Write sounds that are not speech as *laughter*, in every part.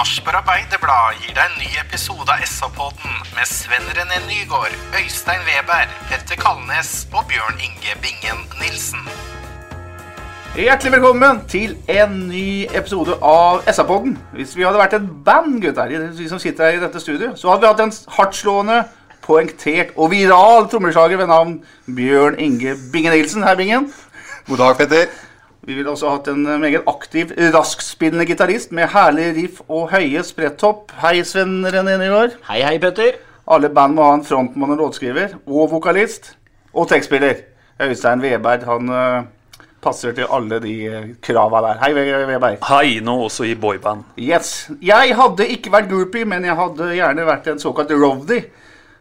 Sarpsborg Arbeiderblad gir deg en ny episode av SA-podden med Sven René Nygård, Øystein Weber, Petter Kalnes og Bjørn Inge Bingen Nilsen. Hjertelig velkommen til en ny episode av SA-podden. Hvis vi hadde vært et band, gutter, vi som sitter her i dette studioet, så hadde vi hatt en hardtslående, poengtert og viral trommeslager ved navn Bjørn Inge Bingen Nilsen. Hei, Bingen. God dag, Petter. Vi ville også hatt en meget aktiv, raskspillende gitarist med herlig riff og høye spredtopp. Hei, Sven René Nygaard. Hei, hei, Petter. Alle band må ha en frontmann og låtskriver. Og vokalist. Og tekstspiller. Øystein Weberg, han eh, passer til alle de uh, krava der. Hei, We- Weberg. Hei, nå også i boyband. Yes. Jeg hadde ikke vært groupie, men jeg hadde gjerne vært en såkalt rovdy.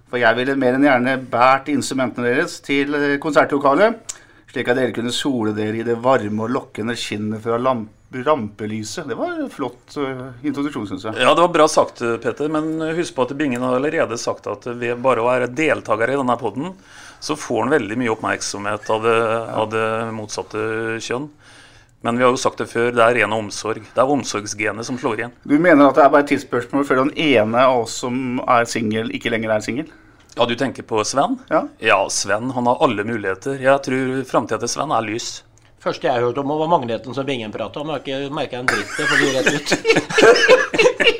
For jeg ville mer enn gjerne båret instrumentene deres til eh, konsertlokalet, slik at dere kunne sole dere i det varme og lokkende skinnet fra lampen rampelyset. Det var en flott eh, introduksjon, syns jeg. Ja, det var bra sagt, Petter, men husk på at Bingen har allerede sagt at ved bare å være deltaker i denne podden, så får han veldig mye oppmerksomhet av det, av det motsatte kjønn. Men vi har jo sagt det før, det er ren omsorg. Det er omsorgsgenet som slår igjen. Du mener at det er bare et tidsspørsmål før den ene av oss som er singel, ikke lenger er singel? Ja, du tenker på Sven? Ja. Ja, Sven han har alle muligheter. Jeg tror framtida til Sven er lys. første jeg hørte om, var magneten som Bingen prata om. Jeg har ikke merka en dritt. Det får du rett ut. *laughs*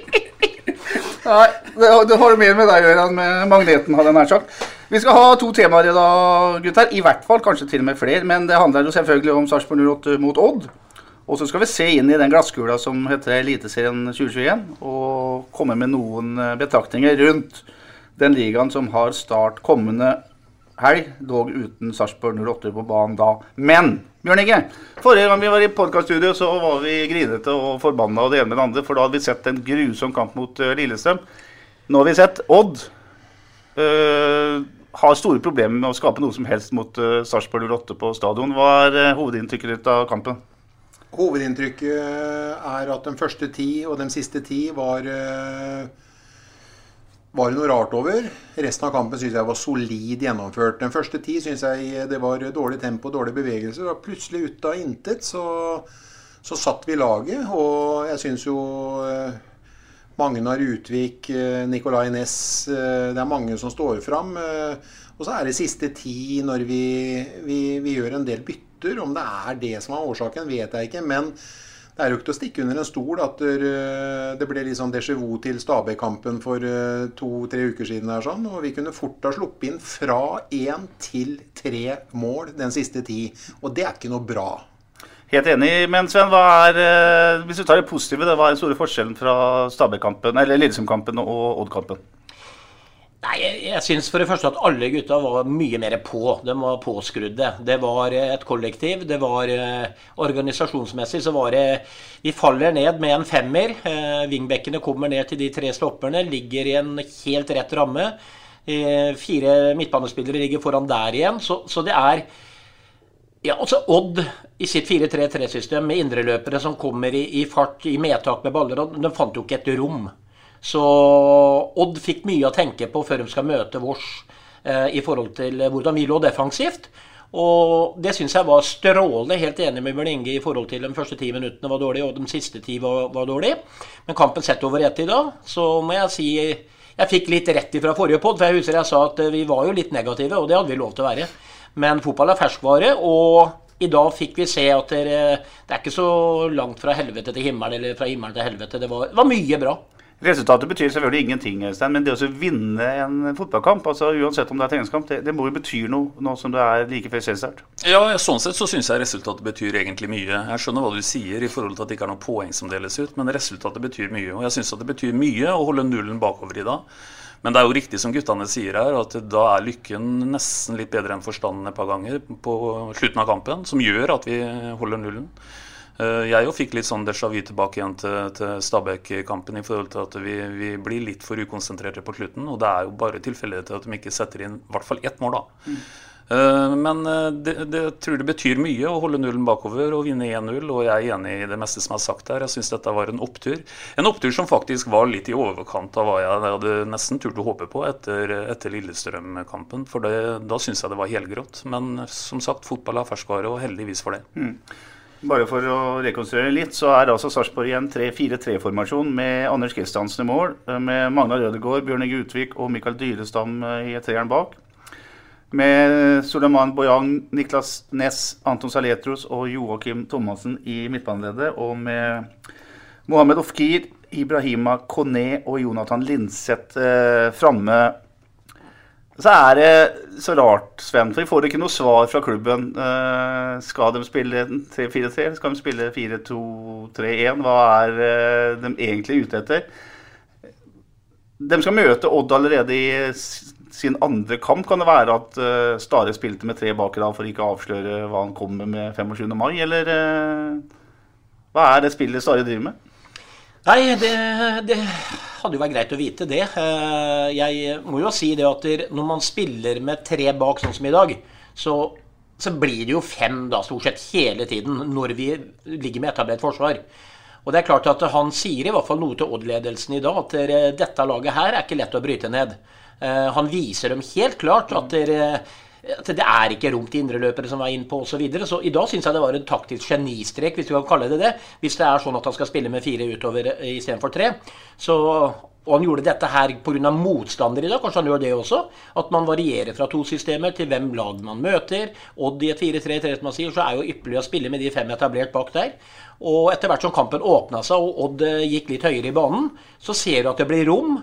Nei, det, det har mer med deg å gjøre enn med magneten, hadde jeg nær sagt. Vi skal ha to temaer i dag, gutter. I hvert fall, kanskje til og med flere. Men det handler jo selvfølgelig om Sarpsborg 08 mot Odd. Og så skal vi se inn i den glasskula som heter Eliteserien 2021, og komme med noen eh, betraktninger rundt den ligaen som har start kommende helg, dog uten Sarpsborg 08 på banen da. Men Bjørn Inge, forrige gang vi var i podkaststudio, så var vi grinete og forbanna og det ene med det andre, for da hadde vi sett en grusom kamp mot eh, Lillestrøm. Nå har vi sett Odd eh, har store problemer med å skape noe som helst mot uh, Sarpsborg 08 på stadion. Hva er uh, hovedinntrykket ditt av kampen? Hovedinntrykket er at den første ti og den siste ti var eh, var det noe rart over. Resten av kampen syns jeg var solid gjennomført. Den første ti syns jeg det var dårlig tempo, dårlig bevegelse. Og plutselig ut av intet så, så satt vi laget. Og jeg syns jo eh, Magnar Utvik, eh, Nicolay Næss eh, Det er mange som står fram. eh, Og så er det siste ti når vi, vi, vi gjør en del bytter. Om det er det som er årsaken, vet jeg ikke. Men det er jo ikke til å stikke under en stol at eh, det ble litt sånn déjà vu til Stabæk-kampen for eh, to-tre uker siden. her sånn, og Vi kunne fort ha sluppet inn fra én til tre mål den siste ti. Og det er ikke noe bra. Helt enig, men Sven, hva er, eh, hvis du tar det positive, hva er den store forskjellen fra Stabæk-kampen, eller Lillestrøm-kampen og Odd-kampen? Nei, jeg, jeg syns for det første at alle gutta var mye mer på. De var påskrudde. Det var eh, et kollektiv. Det var eh, Organisasjonsmessig så var det Vi faller ned med en femmer. Eh, Vingbekkene kommer ned til de tre stopperne. Ligger i en helt rett ramme. Eh, fire midtbanespillere ligger foran der igjen. Så, så det er ja, altså Odd i sitt 4-3-3-system med indreløpere som kommer i, i fart, i medtak med baller, de fant jo ikke et rom. Så Odd fikk mye å tenke på før de skal møte Vårs eh, i forhold til hvordan vi lå defensivt. Og det syns jeg var strålende. Helt enig med Bjørn Inge i forhold til de første ti minuttene var dårlige, og de siste ti var, var dårlige. Men kampen sett over ett i dag, så må jeg si jeg fikk litt rett ifra forrige pod, for jeg husker jeg sa at vi var jo litt negative, og det hadde vi lov til å være. Men fotball er ferskvare, og i dag fikk vi se at det, det er ikke så langt fra helvete til himmel, eller fra himmelen til helvete. Det var, det var mye bra. Resultatet betyr selvfølgelig ingenting, Øystein, men det å vinne en fotballkamp, altså uansett om det er treningskamp, det, det må jo bety noe nå som det er like før? Ja, sånn sett så syns jeg resultatet betyr egentlig mye. Jeg skjønner hva du sier i forhold til at det ikke er noen poeng som deles ut, men resultatet betyr mye. Og jeg syns at det betyr mye å holde nullen bakover i dag. Men det er jo riktig som guttene sier her, at da er lykken nesten litt bedre enn forstanden et par ganger på slutten av kampen, som gjør at vi holder nullen. Eh, jeg jo fikk litt sånn déjà vu tilbake igjen til, til Stabæk-kampen i forhold til at vi, vi, blir litt for ukonsentrerte på slutten. Og det er jo bare tilfeldigheter til at de ikke setter inn i hvert fall ett mål, da. Mm. Men eh, det, det, tror det betyr mye å holde nullen bakover og vinne 1-0. Og jeg er enig i det meste som er sagt her. Jeg syns dette var en opptur. En opptur som faktisk var litt i overkant av hva jeg hadde nesten turt å håpe på etter, etter Lillestrøm-kampen. For det, da syns jeg det var helgrått. Men som sagt, fotball er ferskvare, og heldigvis for det. Mm. Bare for å rekonstruere litt, så er altså Sarpsborg i en 3-4-3-formasjon med Anders Kristiansen i mål, med Magna Rødegård, Bjørn Inge Utvik og Mikael Dyrestam i treeren bak med Suleiman Boyang, Niklas Næss, Anton Saletros og Joakim Thomassen i midtbaneleddet. Og med Mohammed Ofkir, Ibrahima Kone og Jonathan Linseth eh, framme. Så er det så rart, Sven, for vi får ikke noe svar fra klubben. Eh, skal de spille 3-4-3? Skal de spille 4-2-3-1? Hva er eh, de egentlig ute etter? De skal møte Odd allerede i sin andre kamp. Kan det være at uh, Stare spilte med tre bakere for ikke å avsløre hva han kommer med 25. mai, eller hva er det spillet Stare driver med? Nei, det, det, hadde jo vært greit å vite det. Eh, jeg må jo si det at når man spiller med tre bak, sånn som i dag, så, så blir det jo fem da stort sett hele tiden når vi ligger med etablert forsvar. Og det er klart at Han sier i hvert fall noe til Odd-ledelsen i dag, at dette laget her er ikke lett å bryte ned. Eh, han viser dem helt klart at det, at det er ikke rom til indreløpere som var innpå osv. Så, videre. så i dag syns jeg det var en taktisk genistrek, hvis du kan kalle det det. Hvis det er sånn at han skal spille med fire utover istedenfor tre. Så og han gjorde dette her pga. motstander i dag. Kanskje han gjør det også. At man varierer fra to systemer til hvem lag man møter. Odd i et 4-3-3, som man sier, så er jo ypperlig å spille med de fem etablert bak der. Og etter hvert som kampen åpna seg og Odd eh, gikk litt høyere i banen, så ser du at det blir rom.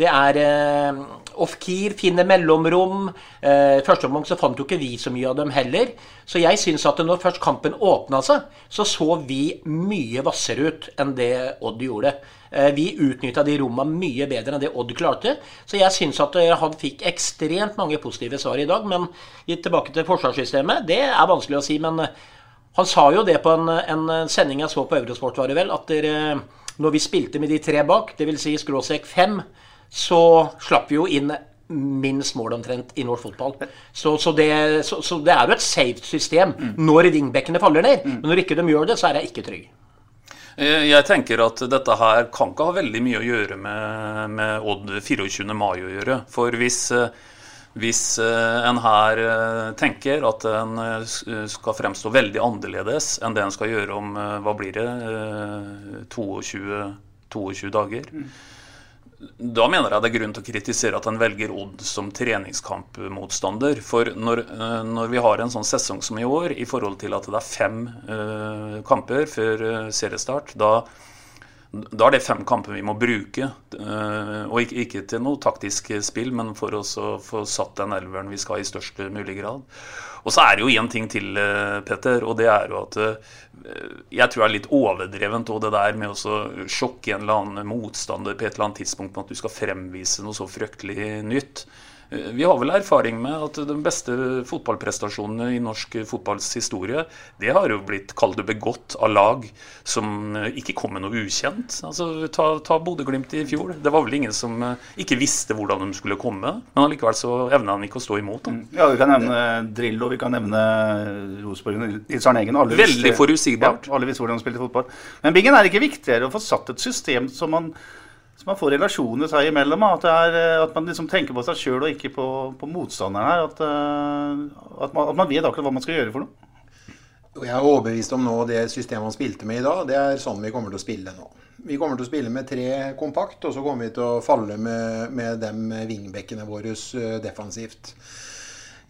Det er eh, off-keer, finne mellomrom. Eh, første omgang så fant jo ikke vi så mye av dem heller. Så jeg syns at når først kampen åpna seg, så så vi mye hvassere ut enn det Odd gjorde. Eh, vi utnytta de rommene mye bedre enn det Odd klarte. Så jeg syns at eh, han fikk ekstremt mange positive svar i dag. Men tilbake til forsvarssystemet. Det er vanskelig å si. Men eh, han sa jo det på en, en sending jeg så på Eurosport, var det vel, at der, når vi spilte med de tre bak, dvs. Si skråstrek fem, så slapp vi jo inn minst mål omtrent i norsk fotball. Så, så, det, så, så, det, er jo et safe system mm. når ringbekkene faller ned. Mm. Men når ikke de gjør det, så er jeg ikke trygg. Eh, jeg tenker at dette her kan ikke ha veldig mye å gjøre med, med Odd 24. mai å gjøre. For hvis, eh, hvis eh, en her tenker at en skal fremstå veldig annerledes enn det en skal gjøre om hva blir det, 22, 22 dager, mm da mener jeg det er grunn til å kritisere at en velger Odd som treningskampmotstander. For når, eh, når, vi har en sånn sesong som i år, i forhold til at det er fem uh, kamper før uh, seriestart, da, da, er det fem kamper vi må bruke. Uh, og ikke, ikke, til noe taktisk spill, men for å få satt den elveren vi skal i størst mulig grad. Og så er det jo én ting til, eh, Petter, og det er jo at eh, jeg tror det er litt overdrevent òg, det der med å sjokke en eller annen motstander på et eller annet tidspunkt med at du skal fremvise noe så fryktelig nytt. Vi har vel erfaring med at de beste fotballprestasjonene i norsk fotballs historie, det har jo blitt kalt det begått av lag som eh, ikke kom med noe ukjent. Altså, Ta, ta Bodø-Glimt i fjor. Det var vel ingen som eh, ikke visste hvordan de skulle komme. Men allikevel så evna han ikke å stå imot. Da. Ja, Vi kan nevne Drillo, vi kan nevne Rosenborg, Nils Arne Eggen. Veldig forutsigbart. Ja, alle visste hvordan de spilte fotball. Men Bingen er ikke viktigere å få satt et system som man så man får relasjoner seg imellom. At, er, eh, at man liksom tenker på seg sjøl og ikke på, på motstanderen her. At, eh, at, man, at, man, vet akkurat hva man skal gjøre for noe. Jeg er overbevist om nå det systemet han spilte med i dag, det er sånn vi kommer til å spille nå. Vi kommer til å spille med tre kompakt, og så kommer vi til å falle med, med dem vingbekkene våre eh, defensivt.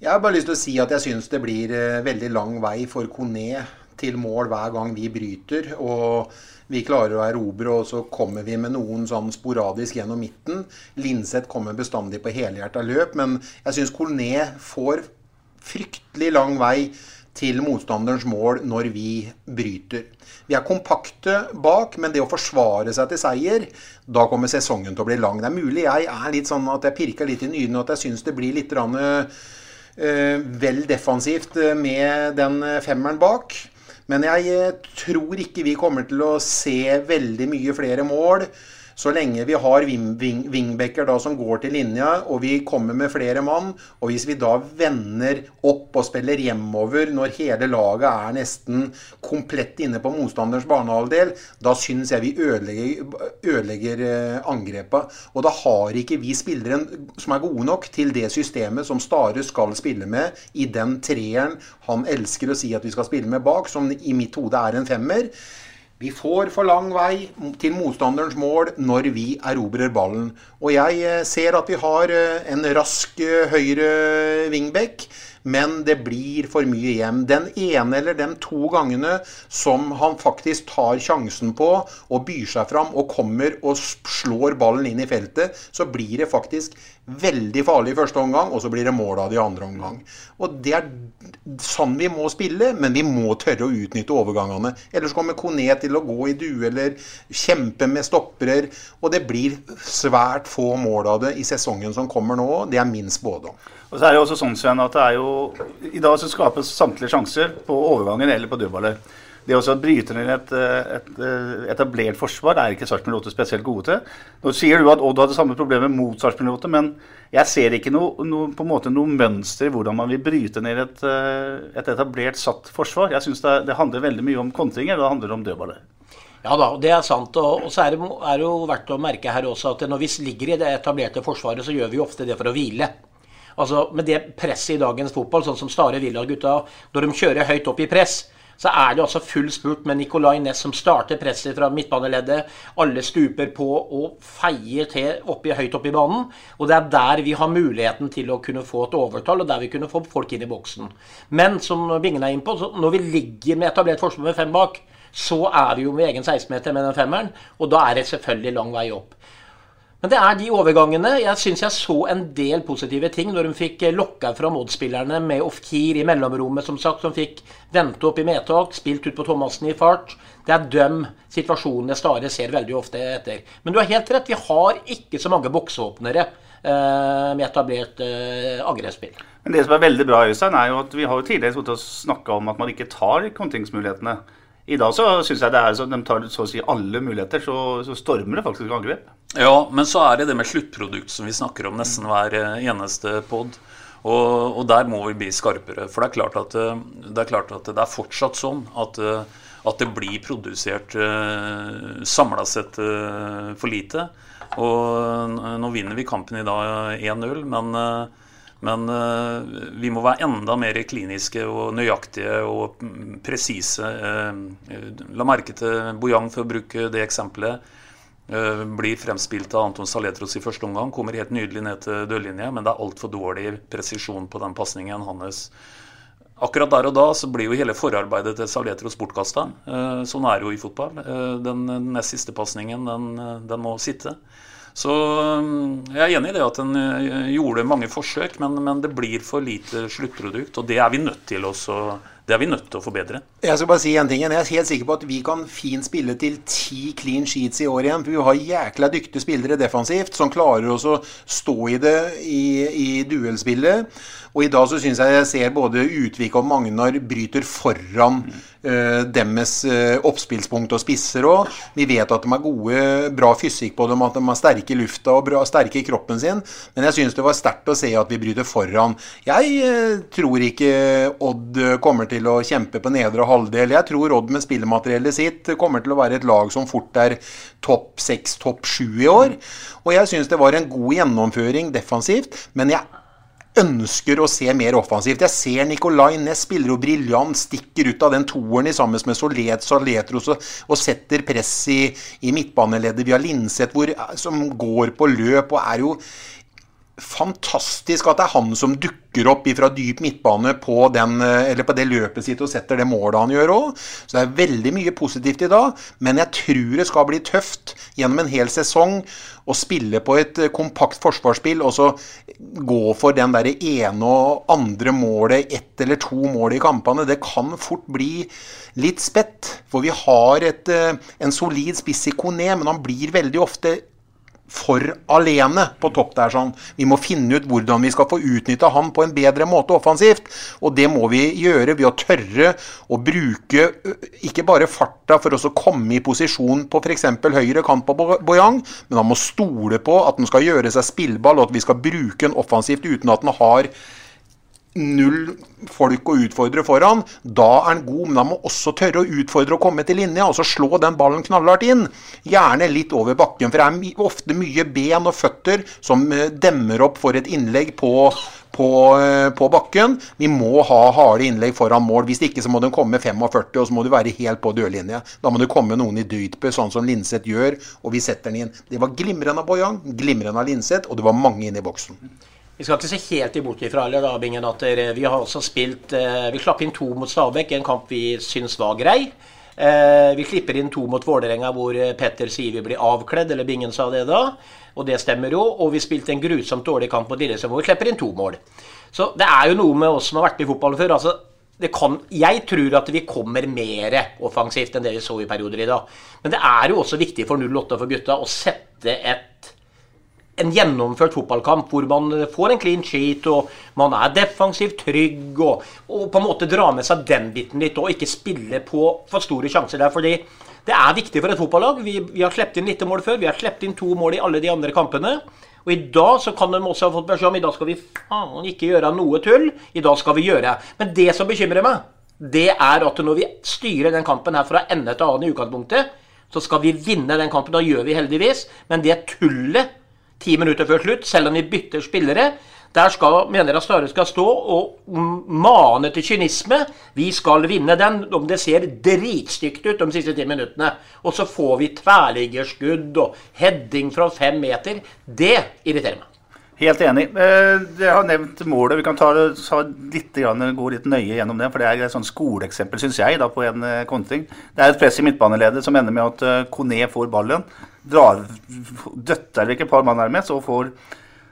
Jeg har bare lyst til å si at jeg syns det blir veldig lang vei for Kone til mål hver gang vi bryter. Og vi klarer å erobre, og så kommer vi med noen sånn sporadisk gjennom midten. Linseth kommer bestandig på helhjerta løp, men jeg syns Colné får fryktelig lang vei til motstanderens mål når vi bryter. Vi er kompakte bak, men det å forsvare seg til seier, da kommer sesongen til å bli lang. Det er mulig jeg er litt sånn at jeg pirker litt i nyrene, og at jeg syns det blir litt rann, uh, vel defensivt med den femmeren bak. Men jeg tror ikke vi kommer til å se veldig mye flere mål. Så lenge vi har wingbacker da som går til linja, og vi kommer med flere mann, og hvis vi da vender opp og spiller hjemover når hele laget er nesten komplett inne på motstanderens banehalvdel, da syns jeg vi ødelegger, ødelegger eh, angrepa. Og da har ikke vi spillere som er gode nok til det systemet som Stare skal spille med i den treeren han elsker å si at vi skal spille med bak, som i mitt hode er en femmer. Vi får for lang vei til motstanderens mål når vi erobrer ballen. Og jeg eh, ser at vi har eh, en rask eh, høyre wingback men det blir for mye hjem. Den ene eller de to gangene som han faktisk tar sjansen på og byr seg fram og kommer og slår ballen inn i feltet, så blir det faktisk veldig farlig i første omgang, og så blir det mål av det i andre omgang. Og Det er sånn vi må spille, men vi må tørre å utnytte overgangene. Ellers kommer Kone til å gå i dueller, kjempe med stopperer, og det blir svært få mål av det i sesongen som kommer nå. Det er min spådom. Og så er det også sånn, Sven, at det er jo I dag så skapes samtlige sjanser på overgangen eller på dødballer. Det også at bryter ned et, et, etablert forsvar er ikke Sarpsborg 8 spesielt gode til. Nå sier du at Odd hadde samme problemet mot Sarpsborg 8, men jeg ser ikke noe, noe, på en måte noe mønster i hvordan man vil bryte ned et, et etablert satt forsvar. Jeg synes det, det, handler veldig mye om kontringer, og det handler om dødballer. Ja da, det er sant. Og, og så er det, er det jo verdt å merke her også at når vi ligger i det etablerte forsvaret, så gjør vi jo ofte det for å hvile. Altså Med det presset i dagens fotball, sånn som Stare Villa-gutta, når de kjører høyt opp i press, så er det altså full spurt med Nicolay Næss som starter presset fra midtbaneleddet. Alle stuper på og feier til oppi, høyt opp i banen. Og det er der vi har muligheten til å kunne få et overtall, og der vi kunne få folk inn i boksen. Men som Bingen er inne på, når vi ligger med etablert forsvar med fem bak, så er vi jo med egen 16-meter med den femmeren, og da er det selvfølgelig lang vei opp. Men det er de overgangene. Jeg syns jeg så en del positive ting når de fikk eh, lokka fra Odd-spillerne med Ofkir i mellomrommet, som sagt, som fikk vente opp i medtak, spilt ut på Thomassen i fart. Det er døm situasjonene Stare ser veldig ofte etter. Men du har helt rett, vi har ikke så mange boksåpnere eh, med etablert eh, angrepsspill. Men det som er veldig bra, Øystein, er jo at vi har jo tidligere snakka om at man ikke tar kontringsmulighetene. I dag så syns jeg det er så de tar så å si alle muligheter, så, så stormer det faktisk angrep. Ja, men så er det det med sluttprodukt som vi snakker om nesten hver eh, eneste pod. Og, og, der må vi bli skarpere. For det er klart at eh, det er, at det er fortsatt sånn at, eh, at det blir produsert samla sett for lite. Og nå vinner vi kampen i dag 1-0, men men uh, vi må være enda mer kliniske og nøyaktige og presise. Uh, la merke til Bojang, for å bruke det eksempelet. Uh, blir fremspilt av Anton Saletros i første omgang. Kommer helt nydelig ned til dørlinja, men det er altfor dårlig presisjon på den pasningen hans. Akkurat der og da så blir jo hele forarbeidet til Saletros bortkasta. Sånn er det jo i fotball. Den nest siste pasningen, den, den må sitte. Så um, jeg er enig i det at en eh, gjorde mange forsøk, men, men, det blir for lite sluttprodukt. Og det er vi nødt til også det er vi nødt til å forbedre. Jeg skal bare si en ting. Jeg er helt sikker på at vi kan fint spille til ti clean sheets i år igjen. For vi har jækla dyktige spillere defensivt som klarer oss å stå i det i, i duellspillet. Og i dag så syns jeg jeg ser både Utvik og Magnar bryter foran uh, deres uh, oppspillspunkt og spisser òg. Vi vet at de har gode, bra fysikk på dem, at de er sterke i lufta og bra, sterke i kroppen sin. Men jeg syns det var sterkt å se at vi bryter foran. Jeg uh, tror ikke Odd kommer til å kjempe på nedre halvdel. Jeg tror Odd med spillemateriellet sitt kommer til å være et lag som fort er topp seks, topp sju i år. Og jeg syns det var en god gjennomføring defensivt, men jeg ønsker å se mer offensivt. Jeg ser Nicolay Næss spiller jo briljant, stikker ut av den toeren sammen med Solet, Saletros og, og, setter press i, i midtbaneleddet. Vi har Linseth som går på løp og er jo fantastisk at det er han som dukker opp fra dyp midtbane på, den, eh, på det løpet sitt og setter det målet han gjør òg. Så det er veldig mye positivt i dag. Men jeg tror det skal bli tøft gjennom en hel sesong å spille på et eh, kompakt forsvarsspill og så gå for den der ene og andre målet, ett eller to mål i kampene. Det kan fort bli litt spett. For vi har et, eh, en solid spiss i Kone, men han blir veldig ofte for alene på topp der. sånn. Vi må finne ut hvordan vi skal få utnytta han på en bedre måte offensivt. Og det må vi gjøre ved å tørre å bruke ikke bare farta for å komme i posisjon på f.eks. høyre kant på Boyang, men han må stole på at han skal gjøre seg spillball, og at vi skal bruke han offensivt uten at han har null folk å utfordre foran, da er han god. Men han må også tørre å utfordre å komme til linja, og så slå den ballen knallhardt inn. Gjerne litt over bakken, for det er ofte mye ben og føtter som eh, demmer opp for et innlegg på, på, eh, på bakken. Vi må ha harde innlegg foran mål. Hvis ikke så må den komme 45, og så må du være helt på dørlinja. Da må det komme noen i dypet, sånn som Linseth gjør, og vi setter den inn. Det var glimrende av Bojang, glimrende av Linseth, og det var mange inne i boksen. Vi skal ikke se helt imot ifra Bingen, at vi har også spilt eh, Vi slapp inn to mot Stabæk, en kamp vi syns var grei. Eh, vi klipper inn to mot Vålerenga hvor eh, Petter sier vi blir avkledd, eller Bingen sa det da. Og det stemmer jo. Og vi spilte en grusomt dårlig kamp mot Lillestrøm hvor vi klipper inn to mål. Så det er jo noe med oss som har vært med i fotballen før. altså kan, jeg tror at vi kommer mer offensivt enn det vi så i perioder i dag. Men det er jo også viktig for 08 for gutta å sette et en gjennomført fotballkamp hvor man får en clean sheet og man er defensivt trygg og, og på en måte dra med seg den biten litt og ikke spille på for store sjanser der. fordi det er viktig for et fotballag. Vi, vi har sluppet inn litt mål før. Vi har sluppet inn to mål i alle de andre kampene. Og i dag så kan de også ha fått beskjed om i dag skal vi faen ikke gjøre noe tull. I dag skal vi gjøre. Men det som bekymrer meg, det er at når vi styrer den kampen her fra ende til annen i utgangspunktet, så skal vi vinne den kampen. Da gjør vi heldigvis. Men det tullet ti minutter før slutt, selv om vi bytter spillere. Der skal, mener jeg Stare skal stå og mane til kynisme. Vi skal vinne den, om det ser dritstygt ut de siste ti minuttene. Og så får vi tverrliggerskudd og heading fra fem meter. Det irriterer meg. Helt enig. Eh, jeg har nevnt målet. Vi kan ta, ta litt, gå litt nøye gjennom det. for Det er et sånn skoleeksempel, syns jeg, da, på en eh, kontring. Det er et press i midtbaneleddet som ender med at eh, Kone får ballen drar, døtter ikke et par mann nærmest og får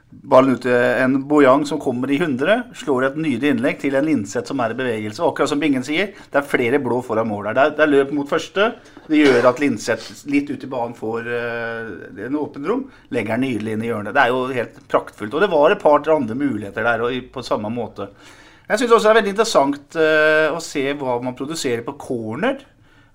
ballen ut til en Bojang som kommer i 100. Slår et nydelig innlegg til en Linseth som er i bevegelse. Og akkurat som Bingen sier, det er flere blå foran mål der. Det er løp mot første. Det gjør at Linseth litt ut i banen får uh, en åpen rom. Legger den nydelig inn i hjørnet. Det er jo helt praktfullt. Og det var et par andre muligheter der og på samme måte. Jeg syns også det er veldig interessant uh, å se hva man produserer på corner.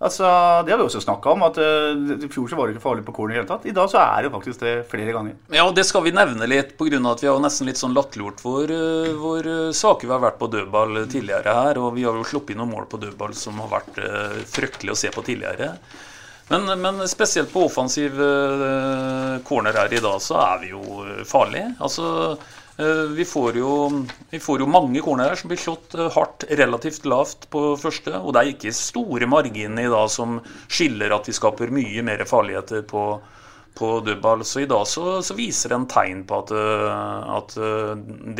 Altså, Det har vi også snakka om. at uh, I fjor så var det ikke farlig på corner i hele tatt. I dag så er det faktisk det flere ganger. Ja, og det skal vi nevne litt pga. at vi har nesten litt sånn latterliggjort hvor, uh, hvor uh, svake vi har vært på dødball tidligere her. Og vi har jo sluppet inn noen mål på dødball som har vært fryktelig å se på tidligere. Men, men spesielt på offensiv corner her i dag så er vi jo farlige. Altså Eh, vi får, jo, vi får jo mange cornerer som blir slått eh, hardt relativt lavt på første. Og det er ikke store marginer i dag som skiller at vi skaper mye mer farligheter på, på dødball. Så i dag så, så viser en tegn på at, eh, at,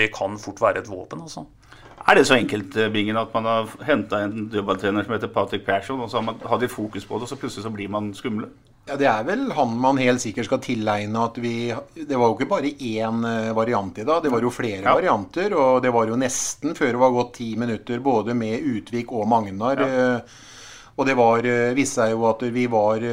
det kan fort være et våpen. Altså. Er det så enkelt Bingen, at man har henta en dødballtrener som heter Patrick Persson, og så har man hatt fokus på det, og så plutselig så blir man skumle? Ja, Det er vel han man helt sikkert skal tilegne at vi Det var jo ikke bare én eh, variant i dag, det var jo flere ja. varianter. Og det var jo nesten før det var gått ti minutter, både med Utvik og Magnar. Ja. Eh, og det var, eh, viste seg jo at vi var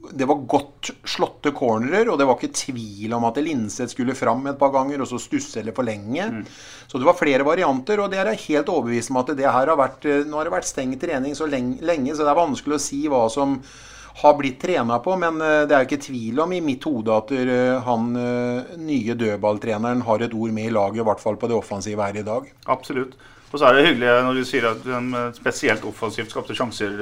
det var godt slåtte cornerer, og det var ikke tvil om at Linseth skulle fram et par ganger, og så stusse eller forlenge. Mm. Så det var flere varianter, og det er jeg helt overbevist om at det her har vært Nå har det vært stengt trening så lenge, så det er vanskelig å si hva som har blitt trena på. Men eh, det er jo ikke tvil om i mitt hode at eh, han eh, nye dødballtreneren har et ord med i laget, i hvert fall på det offensive her i dag. Absolutt. Og så er det hyggelig når du sier at de spesielt offensivt skapte sjanser.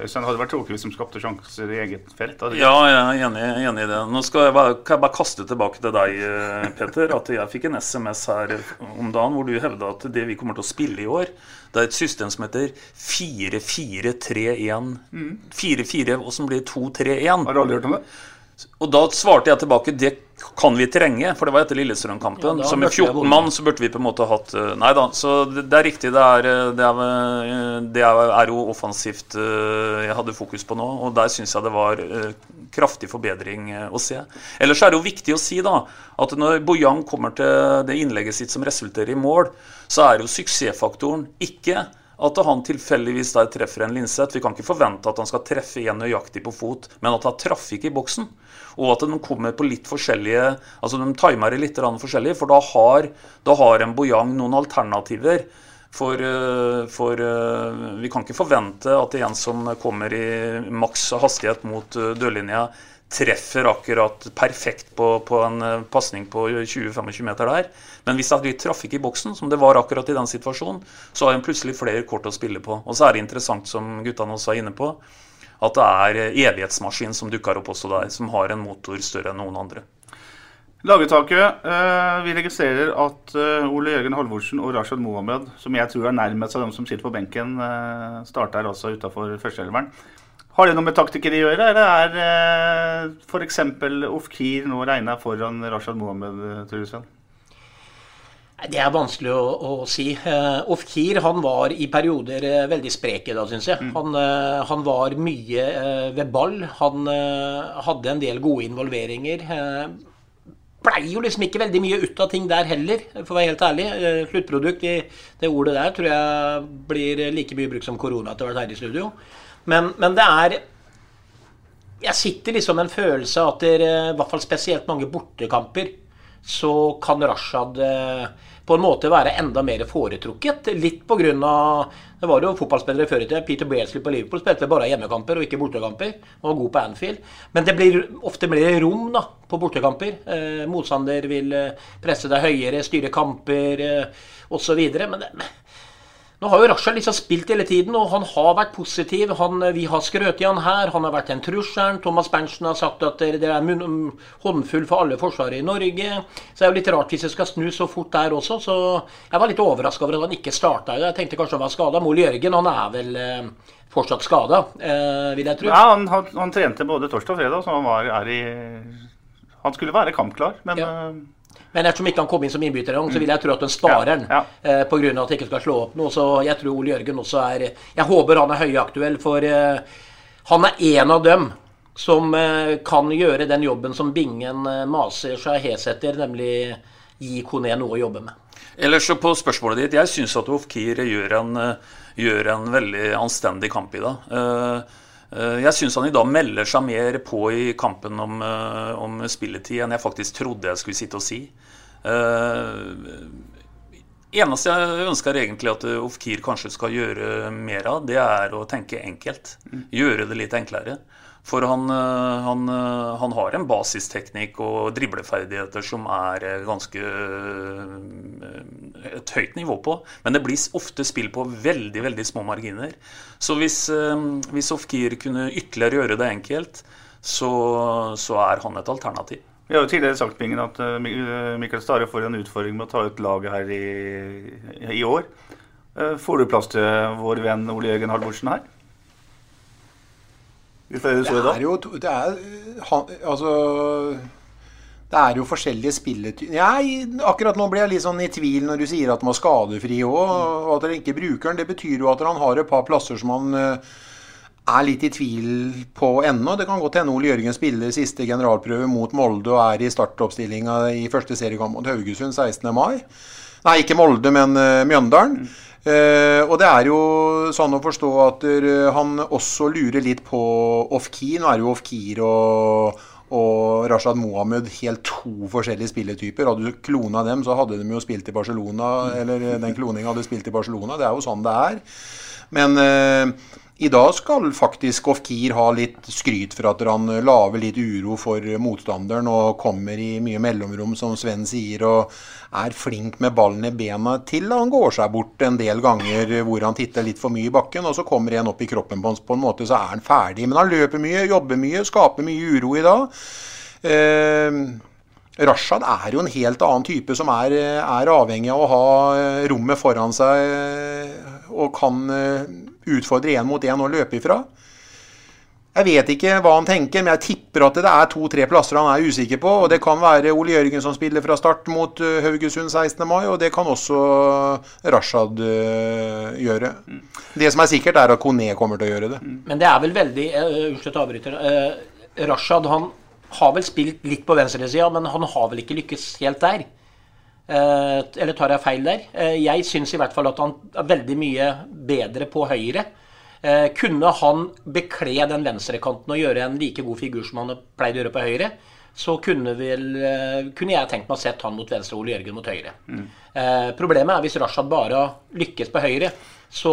Øystein, hadde vært tråkig hvis de skapte sjanser i eget felt? Ja, jeg er enig, enig, i det. Nå skal jeg, bare, kan jeg bare kaste tilbake til deg, Peter. At jeg fikk en SMS her om dagen hvor du hevda at det vi kommer til å spille i år, det er et system som heter 4431. Mm. 44, og som blir 231. Har du aldri hørt om det? Og da svarte jeg tilbake det kan vi trenge, for det var etter Lillestrøm-kampen. Ja, så med burde vi ha 14 mann så burde vi på en måte hatt eh, Nei da, så det, det er riktig. Det er, eh, det, er, eh, det er, jo offensivt jeg hadde fokus på nå, og der syns jeg det var kraftig forbedring å se. Ellers er det jo viktig å si da at når Bojang kommer til det innlegget sitt som resulterer i mål, så er jo suksessfaktoren ikke at han tilfeldigvis der treffer en Linseth. Vi kan ikke forvente at han skal treffe igjen nøyaktig på fot, men at han traff ikke i boksen. Og at de kommer på litt forskjellige Altså de timer det litt forskjellig, for da har, da har en Bojang noen alternativer. For, eh, for eh, vi kan ikke forvente at en som kommer i maks hastighet mot eh, dørlinja, treffer akkurat perfekt på, på en pasning på 20-25 meter der. Men hvis det er litt trafikk i boksen, som det var akkurat i den situasjonen, så har en plutselig flere kort å spille på. Og så er det interessant, som guttene også er inne på, at det er eh, evighetsmaskin som dukker opp også der, som har en motor større enn noen andre. Laguttaket. eh, vi registrerer at eh, Ole Jørgen Halvorsen og Rashad Mohammed, som jeg tror er nærmest av dem som sitter på benken, starter altså utafor førsteelveren. Har det noe med taktikere å gjøre, eller er f.eks. Ofkir nå regna foran Rashad Mohammed, Sven? Nei, Det er vanskelig å, å si. Ofkir han var i perioder eh, veldig sprek i dag, syns jeg. Han, eh, han var mye eh, ved ball. Han eh, hadde en del gode involveringer. Blei jo liksom ikke veldig mye ut av ting der heller, for å være helt ærlig. Eh, sluttprodukt i det ordet der tror jeg blir like mye brukt som korona etter hvert her i studio. Men, men det er Jeg sitter liksom med en følelse av at det er eh, i hvert fall spesielt mange bortekamper så kan Rashad eh, på en måte være enda mer foretrukket. Litt av Det var jo fotballspillere før i tida. Peter Beardsley på Liverpool spilte bare hjemmekamper og ikke bortekamper. Han var god på Anfield. Men det blir ofte mer rom da, på bortekamper. Eh, motstander vil eh, presse deg høyere, styre kamper eh, osv. Men det, nå har jo Rasha liksom spilt hele tiden, og han har vært positiv. Han, vi har skrøt i han her. Han har vært en trusselen. Thomas Berntsen har sagt at det det er munn, håndfull for alle forsvaret i Norge. Så det er jo litt rart hvis det skal snu så fort der også. Så jeg var litt overraska over at han ikke starta. Jeg tenkte kanskje han var skada. Mol Jørgen han er vel eh, fortsatt skada, eh, vil jeg tro. Ja, han, han, han trente både torsdag og fredag, så han var er i Han skulle være kampklar, men eh, Men ettersom ikke han kom inn som innbytter, engang, så vil jeg tro at han sparer den. Ja, eh, på grunn av at han ikke skal slå opp noe. Så jeg tror Ole Jørgen også er Jeg håper han er høyaktuell, for eh, han er en av dem som eh, kan gjøre den jobben som Bingen eh, maser seg hes etter, nemlig gi Kone noe å jobbe med. Ellers så på spørsmålet ditt, jeg syns at Ofkir gjør en, eh, gjør en veldig anstendig kamp i dag. Eh, eh, Jeg syns han i dag melder seg mer på i kampen om, eh, om spilletid enn jeg faktisk trodde jeg skulle sitte og si. Eh, eneste jeg ønsker egentlig at Ofkir kanskje skal gjøre mer av, det er å tenke enkelt. Gjøre det litt enklere. For han, eh, han, eh, han har en basisteknikk og dribleferdigheter som er eh, ganske et høyt nivå på. Men det blir ofte spill på veldig veldig små marginer. Så hvis, hvis Ofkir kunne ytterligere gjøre det enkelt, så, så er han et alternativ. Vi har jo tidligere sagt Bingen, at Mikael Stare får en utfordring med å ta ut laget her i, i år. Får du plass til vår venn Ole Jørgen Halvorsen her? Fra det du så i dag? er jo det er, han, Altså Det er jo forskjellige spilletyper Nei, akkurat nå blir jeg litt sånn i tvil når du sier at man var skadefri òg, og at dere ikke bruker den. Det betyr jo at han har et par plasser som han eh, er litt i tvil på ennå. Det kan godt hende Ole Jørgen spiller siste generalprøve mot Molde og er i startoppstillinga i første seriekamp mot Haugesund 16. mai. Nei, ikke Molde, men eh, Mjøndalen. Eh, og det er jo sånn å forstå at eh, han også lurer litt på Ofkir. Nå er jo Ofkir og, og Rashad Mohammed helt to forskjellige spilletyper. Hadde du klona dem, så hadde de jo spilt i Barcelona. Eller den kloninga hadde spilt i Barcelona. Det er jo sånn det er. Men eh, i dag skal faktisk Ofkir ha litt skryt for at han lager litt uro for motstanderen og kommer i mye mellomrom, som Sven sier, og er flink med ballen i bena til han går seg bort en del ganger hvor han titter litt for mye i bakken, og så kommer en opp i kroppen på, hans, på en måte, så er han ferdig. Men han løper mye, jobber mye, skaper mye uro i dag. Eh, Rashad er jo en helt annen type som er, er avhengig av å ha eh, rommet foran seg eh, og kan eh, utfordre én mot én og løpe ifra. Jeg vet ikke hva han tenker, men jeg tipper at det er to-tre plasser han er usikker på. og Det kan være Ole Jørgen som spiller fra start mot Haugesund 16. mai, og det kan også Rashad gjøre. Det som er sikkert, er at Kone kommer til å gjøre det. Men det er vel veldig Unnskyld at jeg avbryter. Rashad han har vel spilt litt på venstresida, men han har vel ikke lykkes helt der. Eh, eller tar jeg feil der? Eh, jeg syns i hvert fall at han er veldig mye bedre på høyre. Eh, kunne han bekle den venstrekanten og gjøre en like god figur som han pleide å gjøre på høyre, så kunne, vel, kunne jeg tenkt meg å sett han mot venstre og Ole Jørgen mot høyre. Mm. problemet er hvis Rashad bare lykkes på høyre, så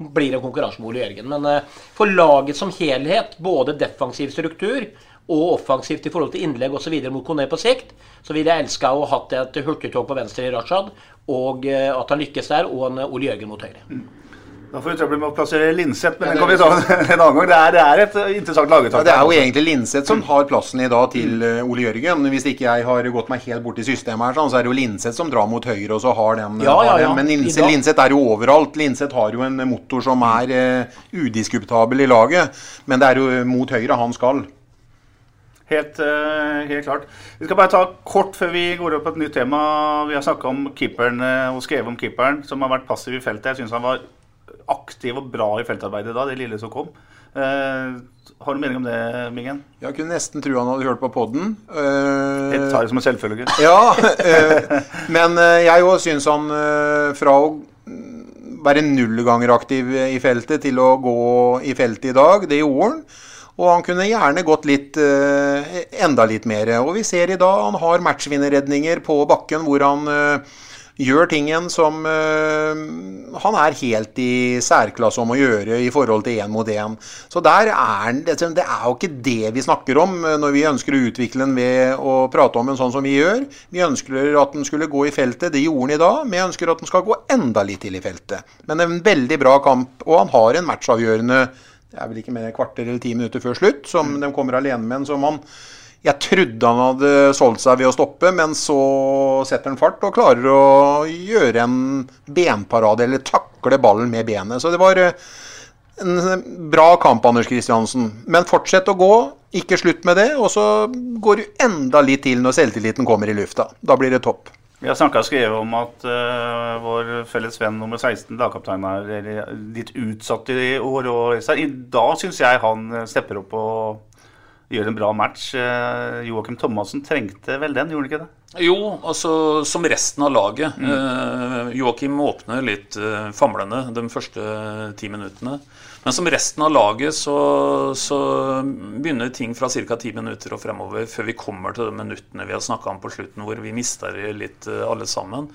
blir det konkurranse med Ole Jørgen. Men for laget som helhet, både defensiv struktur og offensivt i forhold til innlegg osv. mot Kone på sikt, så ville jeg elska å hatt et hurtigtog på venstre i Rashad, og at han lykkes der, og en Ole Jørgen mot høyre. Da får vi trøbbel med å plassere Linseth, men den kan vi ta *laughs* en annen gang. Det er, det er et interessant lagetak. Ja, det er jo egentlig Linseth som har plassen i dag til uh, Ole Jørgen. Hvis ikke jeg har gått meg helt bort i systemet her, sånn, så er det jo Linseth som drar mot høyre, og så har den, Ja, ja, har ja. den. Men Linseth, Linseth er jo overalt. Linseth har jo en motor som er uh, udiskutabel i laget, men det er jo mot høyre han skal. Helt, eh, helt klart. Vi skal bare ta kort før vi går opp på et nytt tema. Vi har snakka om keeperen eh, og skrevet om keeperen som har vært passiv i feltet. Jeg syns han var aktiv og bra i feltarbeidet da, det lille som kom. Uh, har du mening om det, Mingen? Jeg kunne nesten tro han hadde hørt på podden. Uh, Jeg tar det som en selvfølge. *laughs* Ja, uh, men jeg òg syns han fra å være null ganger aktiv i feltet til å gå i feltet i dag, det gjorde han. Og han kunne gjerne gått litt, eh, enda litt mer. Og vi ser i dag han har matchvinnerredninger på bakken hvor han eh, gjør tingen som eh, han er helt i særklasse om å gjøre i forhold til én mot én. Så der er han Det er jo ikke det vi snakker om når vi ønsker å utvikle den ved å prate om en sånn som vi gjør. Vi ønsker at den skulle gå i feltet. Det gjorde den i dag. Vi ønsker at den skal gå enda litt til i feltet. Men en veldig bra kamp, og han har en matchavgjørende det er vel ikke mer enn kvarter eller ti minutter før slutt, som de kommer alene med en som han jeg trodde han hadde solgt seg ved å stoppe, men så setter han fart og klarer å gjøre en benparade, eller takle ballen med benet. Så det var eh, en bra kamp, Anders Kristiansen. Men fortsett å gå, ikke slutt med det. Og så går du enda litt til når selvtilliten kommer i lufta. Da blir det topp. Vi har snakka og skrevet om at uh, vår felles venn nummer 16, lagkaptein, er litt utsatt i år. Og, I dag syns jeg han stepper opp og gjør en bra match. Uh, Joakim Thomassen trengte vel den, gjorde han ikke det? Jo, altså som resten av laget. Eh, Joakim åpner litt famlende de første ti minuttene. Men som resten av laget så, så begynner ting fra ca. ti minutter og fremover før vi kommer til de minuttene vi har snakka om på slutten, hvor vi mister litt eh, alle sammen.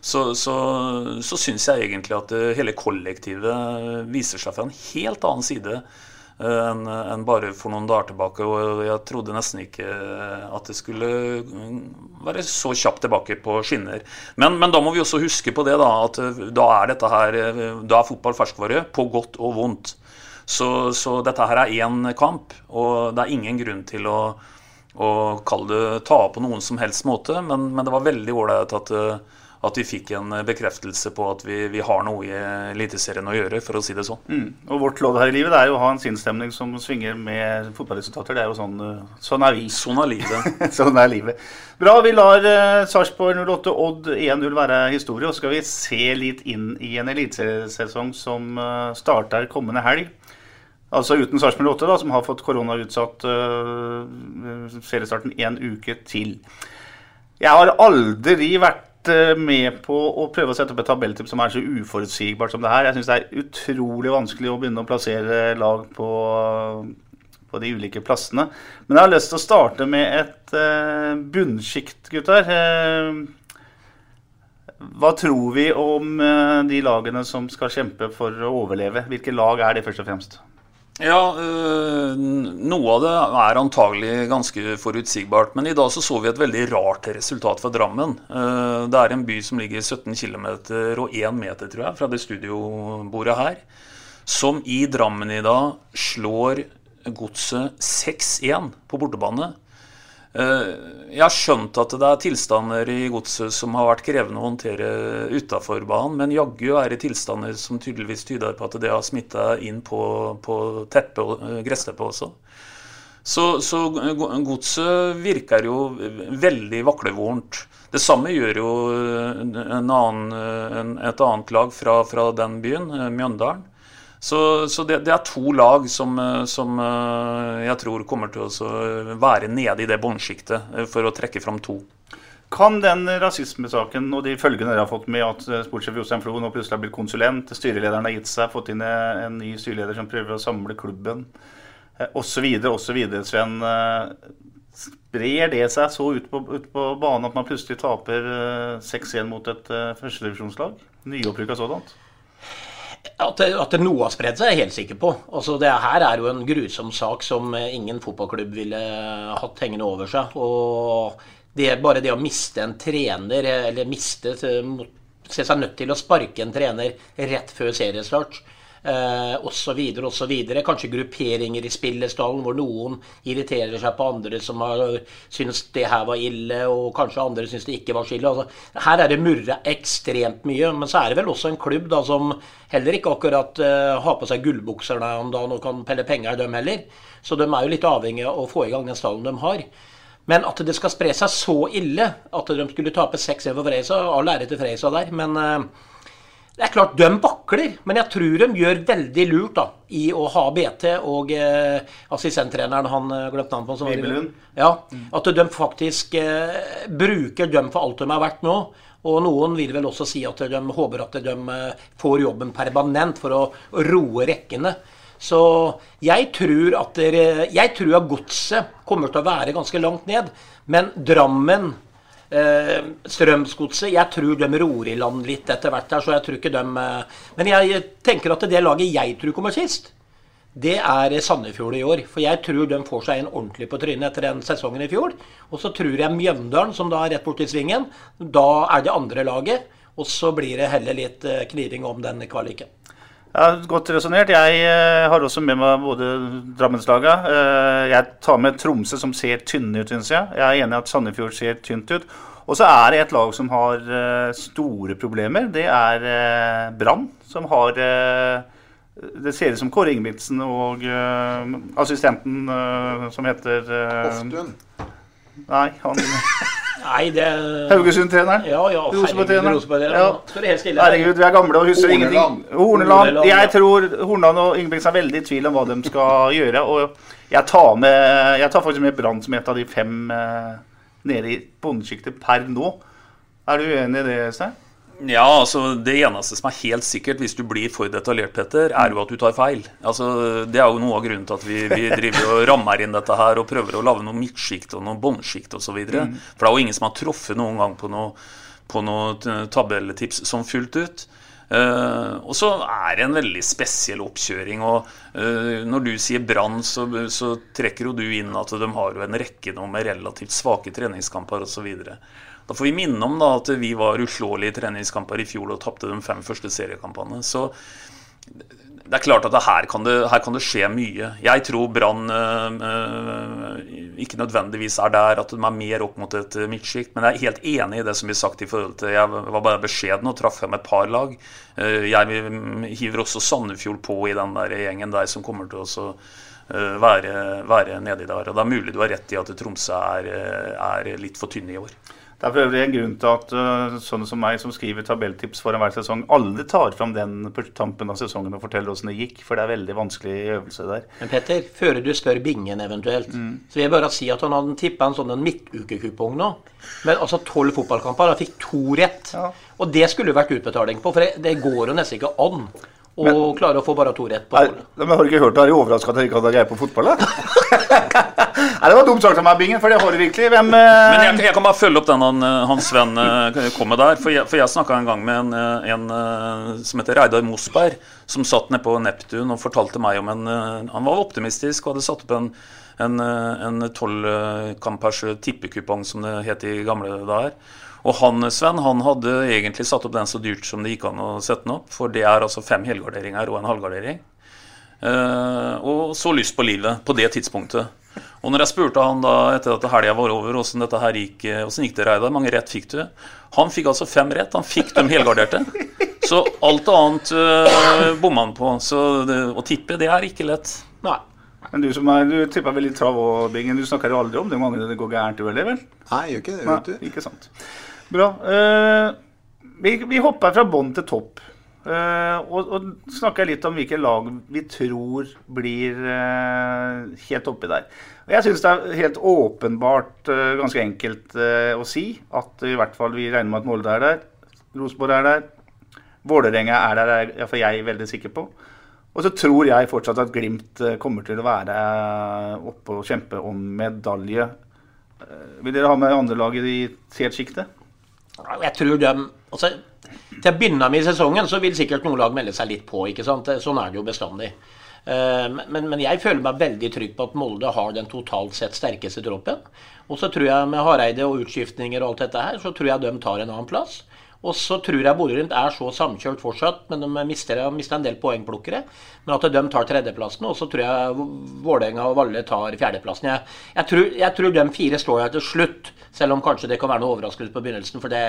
Så, så, så syns jeg egentlig at eh, hele kollektivet viser seg fra en helt annen side enn en bare for noen dager tilbake. Og jeg trodde nesten ikke at det skulle mm, være så kjapt tilbake på skinner. Men, men da må vi også huske på det, da, at eh, da er dette her eh, Da er fotball ferskvare, på godt og vondt. Så, så dette her er én kamp, og det er ingen grunn til å, å kalle det ta på noen som helst måte. Men, men det var veldig ålreit at, eh, at vi fikk en bekreftelse på at vi, vi har noe i Eliteserien å gjøre, for å si det sånn. Mm. Og vårt lodd her i livet det er jo å ha en sinnsstemning som svinger med fotballresultater. Det er jo sånn, uh, sånn er vi. Sånn er livet. *laughs* sånn er livet. Bra, vi lar uh, Sarpsborg 08 Odd 1-0 være historie. Og skal vi se litt inn i en elitesesong som uh, starter kommende helg. Altså uten Sarpsborg 08, da, som har fått koronautsatt uh, seriestarten én uke til. Jeg har aldri vært med på å prøve å sette opp et tabelltipp som er så uforutsigbart som det her. Jeg syns det er utrolig vanskelig å begynne å plassere lag på, på de ulike plassene. Men jeg har lyst til å starte med et uh, bunnsjikt, gutter. hva tror vi om de lagene som skal kjempe for å overleve? Hvilke lag er det, først og fremst? Ja, øh, noe av det er antagelig ganske forutsigbart. Men i dag så, så vi et veldig rart resultat fra Drammen. Uh, det er en by som ligger 17 km og 1 meter, tror jeg, fra det studiobordet her. Som i Drammen i dag slår godset 6-1 på bortebane. Eh, jeg har skjønt at det er tilstander i godset som har vært krevende å håndtere utafor banen, men jaggu er det tilstander som tydeligvis tyder på at det har smitta inn på, på og gressteppet også. Så, så godset virker jo veldig vaklevorent. Det samme gjør jo annen, et annet lag fra, fra den byen, Mjøndalen. Så, så det, det, er to lag som, eh, som, eh, jeg tror kommer til å være nede i det båndsjiktet, eh, for å trekke fram to. Kan den rasismesaken og de følgene dere har fått med at sportssjef Jostein Flo nå plutselig har blitt konsulent, styrelederen har gitt seg, fått inn en ny styreleder som prøver å samle klubben, osv., osv., Sven. Sprer det seg så ut på, ut på banen at man plutselig taper 6-1 mot et førstedivisjonslag? Nyopprykka sådant? At det, at det noe har spredd seg, er jeg helt sikker på. Altså, det her er jo en grusom sak som ingen fotballklubb ville hatt hengende over seg. Og det bare det å miste en trener, eller miste Se seg nødt til å sparke en trener rett før seriestart eh, osv. osv. Kanskje grupperinger i spillestallen hvor noen irriterer seg på andre som har syns det her var ille, og kanskje andre syns det ikke var så ille. Altså, her er det murra ekstremt mye. Men så er det vel også en klubb da som heller ikke akkurat eh, har på seg gullbukser om dagen og kan pelle penger, dem heller. Så de er jo litt avhengig av å få i gang den stallen de har. Men at det skal spre seg så ille at de skulle tape 6-1 for Freisa, all ære til Freisa der. Men uh, det er klart, de vakler, men jeg tror de gjør veldig lurt da, i å ha BT og eh, assistenttreneren Han eh, glemte navnet på Bibelund. Ja, At de faktisk eh, bruker dem for alt de er verdt nå. Og noen vil vel også si at de håper at de eh, får jobben permanent for å roe rekkene. Så jeg tror at, dere, jeg tror at godset kommer til å være ganske langt ned. Men Drammen Eh, Strømsgodset Jeg tror de ror i land litt etter hvert her, så jeg tror ikke de eh, Men jeg tenker at det laget jeg tror kommer sist, det er Sandefjord i år. For jeg tror de får seg en ordentlig på trynet etter den sesongen i fjor. Og så tror jeg Mjøndalen, som da er rett borti svingen, da er det andre laget. Og så blir det heller litt eh, kniving om den kvaliken. Ja, Godt resonnert. Jeg har også med meg både Drammenslaget. Jeg tar med Tromsø, som ser tynne ut, syns jeg. Jeg er enig i at Sandefjord ser tynt ut. Og så er det et lag som har uh, store problemer. Det er uh, Brann, som har uh, Det ser ut som Kåre Ingebrigtsen og assistenten som heter Hoftun? Nei, han Nei, det Haugesund-treneren? Ja, ja, Rosenborg-treneren. Ja. Herregud, vi er gamle og husker Horneland. ingenting. Horneland. Jeg tror Horneland og Ingebrigtsen er veldig i tvil om hva de skal *laughs* gjøre. Og jeg tar, med, jeg tar faktisk med Brann som et av de fem nede i båndsjiktet per nå. Er du uenig i det, Stein? Ja, altså Det eneste som er helt sikkert hvis du blir for detaljert, Petter, er jo at du tar feil. Altså, Det er jo noe av grunnen til at vi, vi driver og rammer inn dette her og prøver å lage noe midtsjikt og noe båndsjikt osv. Mm. For det er jo ingen som har truffet noen gang på noe, på noe tabelltips som fullt ut. Uh, og så er det en veldig spesiell oppkjøring. og uh, Når du sier Brann, så, så, trekker jo du inn at de har jo en rekke nå med relativt svake treningskamper osv. Da får vi minne om da at vi var uslåelige i treningskamper i fjor og tapte de fem første seriekampene. Så det er klart at her kan det, her kan det skje mye. Jeg tror Brann øh, ikke nødvendigvis er der at de er mer opp mot et midtsjikt. Men jeg er helt enig i det som blir sagt i forhold til Jeg var bare beskjeden og traff frem et par lag. Jeg hiver også Sandefjord på i den der gjengen der som kommer til å være, være nedi der. Og det er mulig du har rett i at Tromsø er, er litt for tynne i år. Det er for øvrig en grunn til at uh, sånne som meg, som skriver tabelltips foran hver sesong, alle tar fram den på tampen av sesongen og forteller åssen det gikk. For det er veldig vanskelig øvelse der. Men Petter, før du spør Bingen eventuelt, mm. så vil jeg bare si at han hadde tippa en sånn midtukekupong nå. Men altså tolv fotballkamper. Han fikk to rett. Ja. Og det skulle vært utbetaling på, for det, det går jo nesten ikke an og men, klare å få bare to rett på målet. Men har du ikke hørt det? Er du overraska at jeg ikke hadde greie på fotball? da? *laughs* Nei, det var dumt sagt av meg, Bingen, for det har du virkelig. Hvem uh... Men jeg, jeg, kan bare følge opp den han, eh, Hans Sven uh, kom med der. For jeg, for jeg snakka en gang med en, en uh, som heter Reidar Mosberg, som satt nede på Neptun og fortalte meg om en Han var optimistisk og hadde satt opp en en tolvkampers tippekupong, som det het i gamle dager. Og han Sven, han hadde egentlig satt opp den så dyrt som det gikk an å sette den opp. For det er altså fem helgarderinger og en halvgardering. Uh, og så lyst på livet på det tidspunktet. Og når jeg spurte han da etter at helga var over åssen dette her gikk, eh, hvordan gikk det, Reidar, mange rett fikk du? Han fikk altså fem rett. Han fikk dem helgarderte. Så alt annet uh, bomma han på. Så det, å tippe, det er ikke lett. Nei. Men du som er, du tipper vel litt trav og Bingen, du snakker jo aldri om det mange det går gærent i, vel? Nei, jeg gjør ikke det. Nei, vet du. ikke sant. Bra. Uh, vi, vi hopper fra bånn til topp. Uh, og, og snakker litt om hvilke lag vi tror blir uh, helt oppi der. Og jeg syns det er helt åpenbart uh, ganske enkelt å si at i hvert fall vi regner med at Molde er der. Rosenborg er der. Vålerenga er der, er iallfall jeg veldig sikker på. Og så tror jeg fortsatt at Glimt kommer til å være oppe og kjempe om medalje. Vil dere ha med andre lag i helt sjiktet? Jeg tror de altså, Til å begynne med i sesongen så vil sikkert noen lag melde seg litt på. ikke sant? Sånn er det jo bestandig. Eh, Men, men jeg føler meg veldig trygg på at Molde har den totalt sett sterkeste troppen. Og så tror jeg med Hareide og utskiftninger og alt dette her, så tror jeg de tar en annen plass. Og så tror jeg Bodø-Glimt er så samkjørt fortsatt, men de mister, mister en del poengplukkere. Men at de tar tredjeplassen, og så tror jeg Vålerenga og Valle tar fjerdeplassen. Jeg, jeg, tror, jeg tror de fire står der til slutt, selv om kanskje det kan være noe overraskelse på begynnelsen. For det,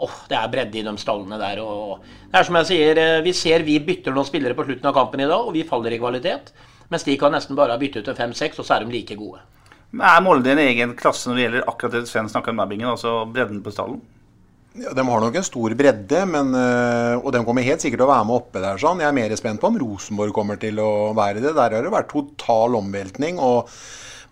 åh, det er bredde i de stallene der. Og det er som jeg sier, eh, vi ser vi bytter noen spillere på slutten av kampen i dag, og vi faller i kvalitet. Mens de kan nesten bare bytte ut til fem-seks, og så er de like gode. Men Er Molde en egen klasse når det gjelder akkurat det Sven snakker om altså bredden på stallen? Ja, de har nok en stor bredde, men, øh, og de kommer helt sikkert til å være med oppe der. sånn. Jeg er mer spent på om Rosenborg kommer til å være det. Der har det vært total omveltning og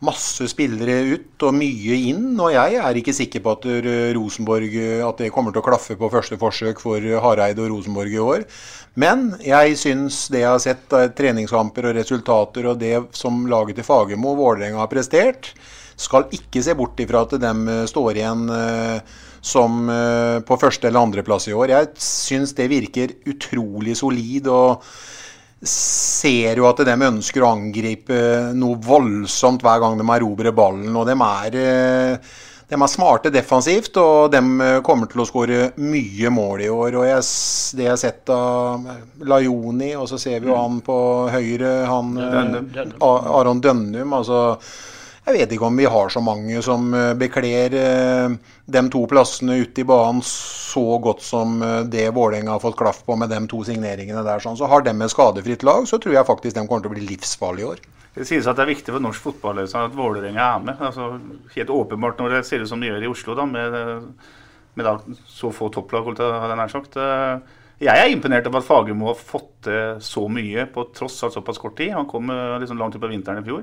masse spillere ut og mye inn. Og jeg er ikke sikker på at øh, Rosenborg øh, at det kommer til å klaffe på første forsøk for Hareide og Rosenborg i år. Men jeg syns det jeg har sett av treningskamper og resultater og det som laget til Fagermo og Vålerenga har prestert, skal ikke se bort ifra at de står igjen som øh, på første eller andreplass i år. Jeg syns det virker utrolig solid. og ser jo at de ønsker å angripe noe voldsomt hver gang de erobrer ballen. Og de er, øh, de er smarte defensivt, og de øh, kommer til å skåre mye mål i år. Og jeg, det jeg har sett av Lajoni, og så ser vi jo han på høyre, han Dønnum. Aron Dønnum. altså jeg vet ikke om vi har så mange som eh, bekler eh, de to plassene ute i banen så godt som eh, det Vålerenga har fått klaff på med de to signeringene der. Sånn. Så har de et skadefritt lag, så tror jeg faktisk de kommer til å bli livsfarlige i år. Det sies at det er viktig for norsk fotball liksom, at Vålerenga er med. Altså, helt åpenbart når det ser ut som det gjør i Oslo, da, med, med da, så få topplag. hadde jeg nær sagt. Jeg er imponert over at Fagermo har fått til så mye på tross av såpass kort tid. Han kom liksom langt ut på vinteren i fjor.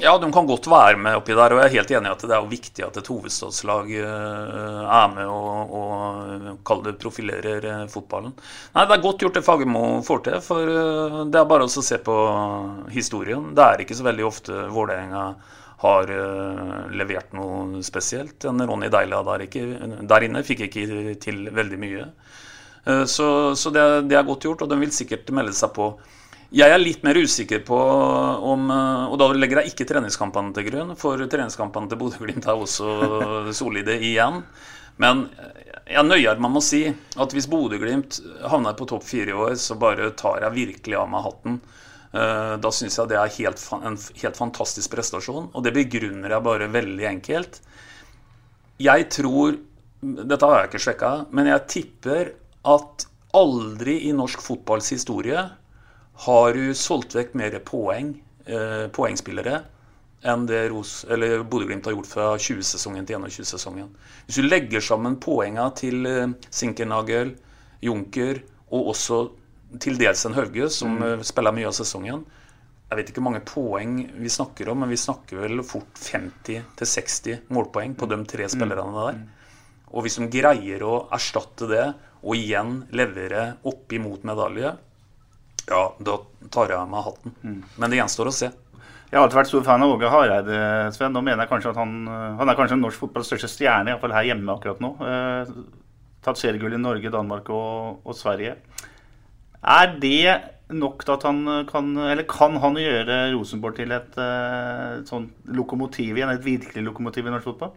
Ja, de kan godt være med oppi der, og jeg er helt enig i at det er viktig at et hovedstadslag eh, er med og, og kall det profilerer eh, fotballen. Nei, det er godt gjort det Fagermo får til, for eh, det er bare å se på historien. Det er ikke så veldig ofte Vålerenga har eh, levert noe spesielt. Ronny Deila der, ikke, der inne fikk ikke til veldig mye. Eh, Så, så det, det er godt gjort, og de vil sikkert melde seg på. Jeg er litt mer usikker på om eh, Og da legger jeg ikke treningskampene til grunn, for treningskampene til Bodø-Glimt er også *laughs* solide igjen. Men jeg nøyer meg med å si at hvis Bodø-Glimt havner på topp fire i år, så bare tar jeg virkelig av meg hatten. Eh, Da syns jeg det er helt, en helt fantastisk prestasjon, og det begrunner jeg bare veldig enkelt. Jeg tror Dette har jeg ikke sjekka, men jeg tipper at aldri i norsk fotballs historie har du solgt vekk mer poeng, eh, poengspillere enn det Bodø-Glimt har gjort fra 20-sesongen til 21-sesongen. Hvis du legger sammen poengene til eh, Sinkernagel, Junker og også til dels en Hauge, som Mm. eh, spiller mye av sesongen Jeg vet ikke hvor mange poeng vi snakker om, men vi snakker vel fort 50-60 målpoeng på de tre spillerne der. Og hvis de greier å erstatte det, og igjen levere opp imot medalje, Ja, da tar jeg av meg hatten. Men det gjenstår å se. Jeg har alltid vært stor fan av Åge Hareide, Sven. Nå mener jeg kanskje at han, eh, han er kanskje norsk fotballs største stjerne, iallfall her hjemme akkurat nå. Eh, tatt seriegull i Norge, Danmark og, og Sverige. Er det nok til at han kan Eller kan han gjøre Rosenborg til et et sånn lokomotiv igjen? Et virkelig lokomotiv i norsk fotball?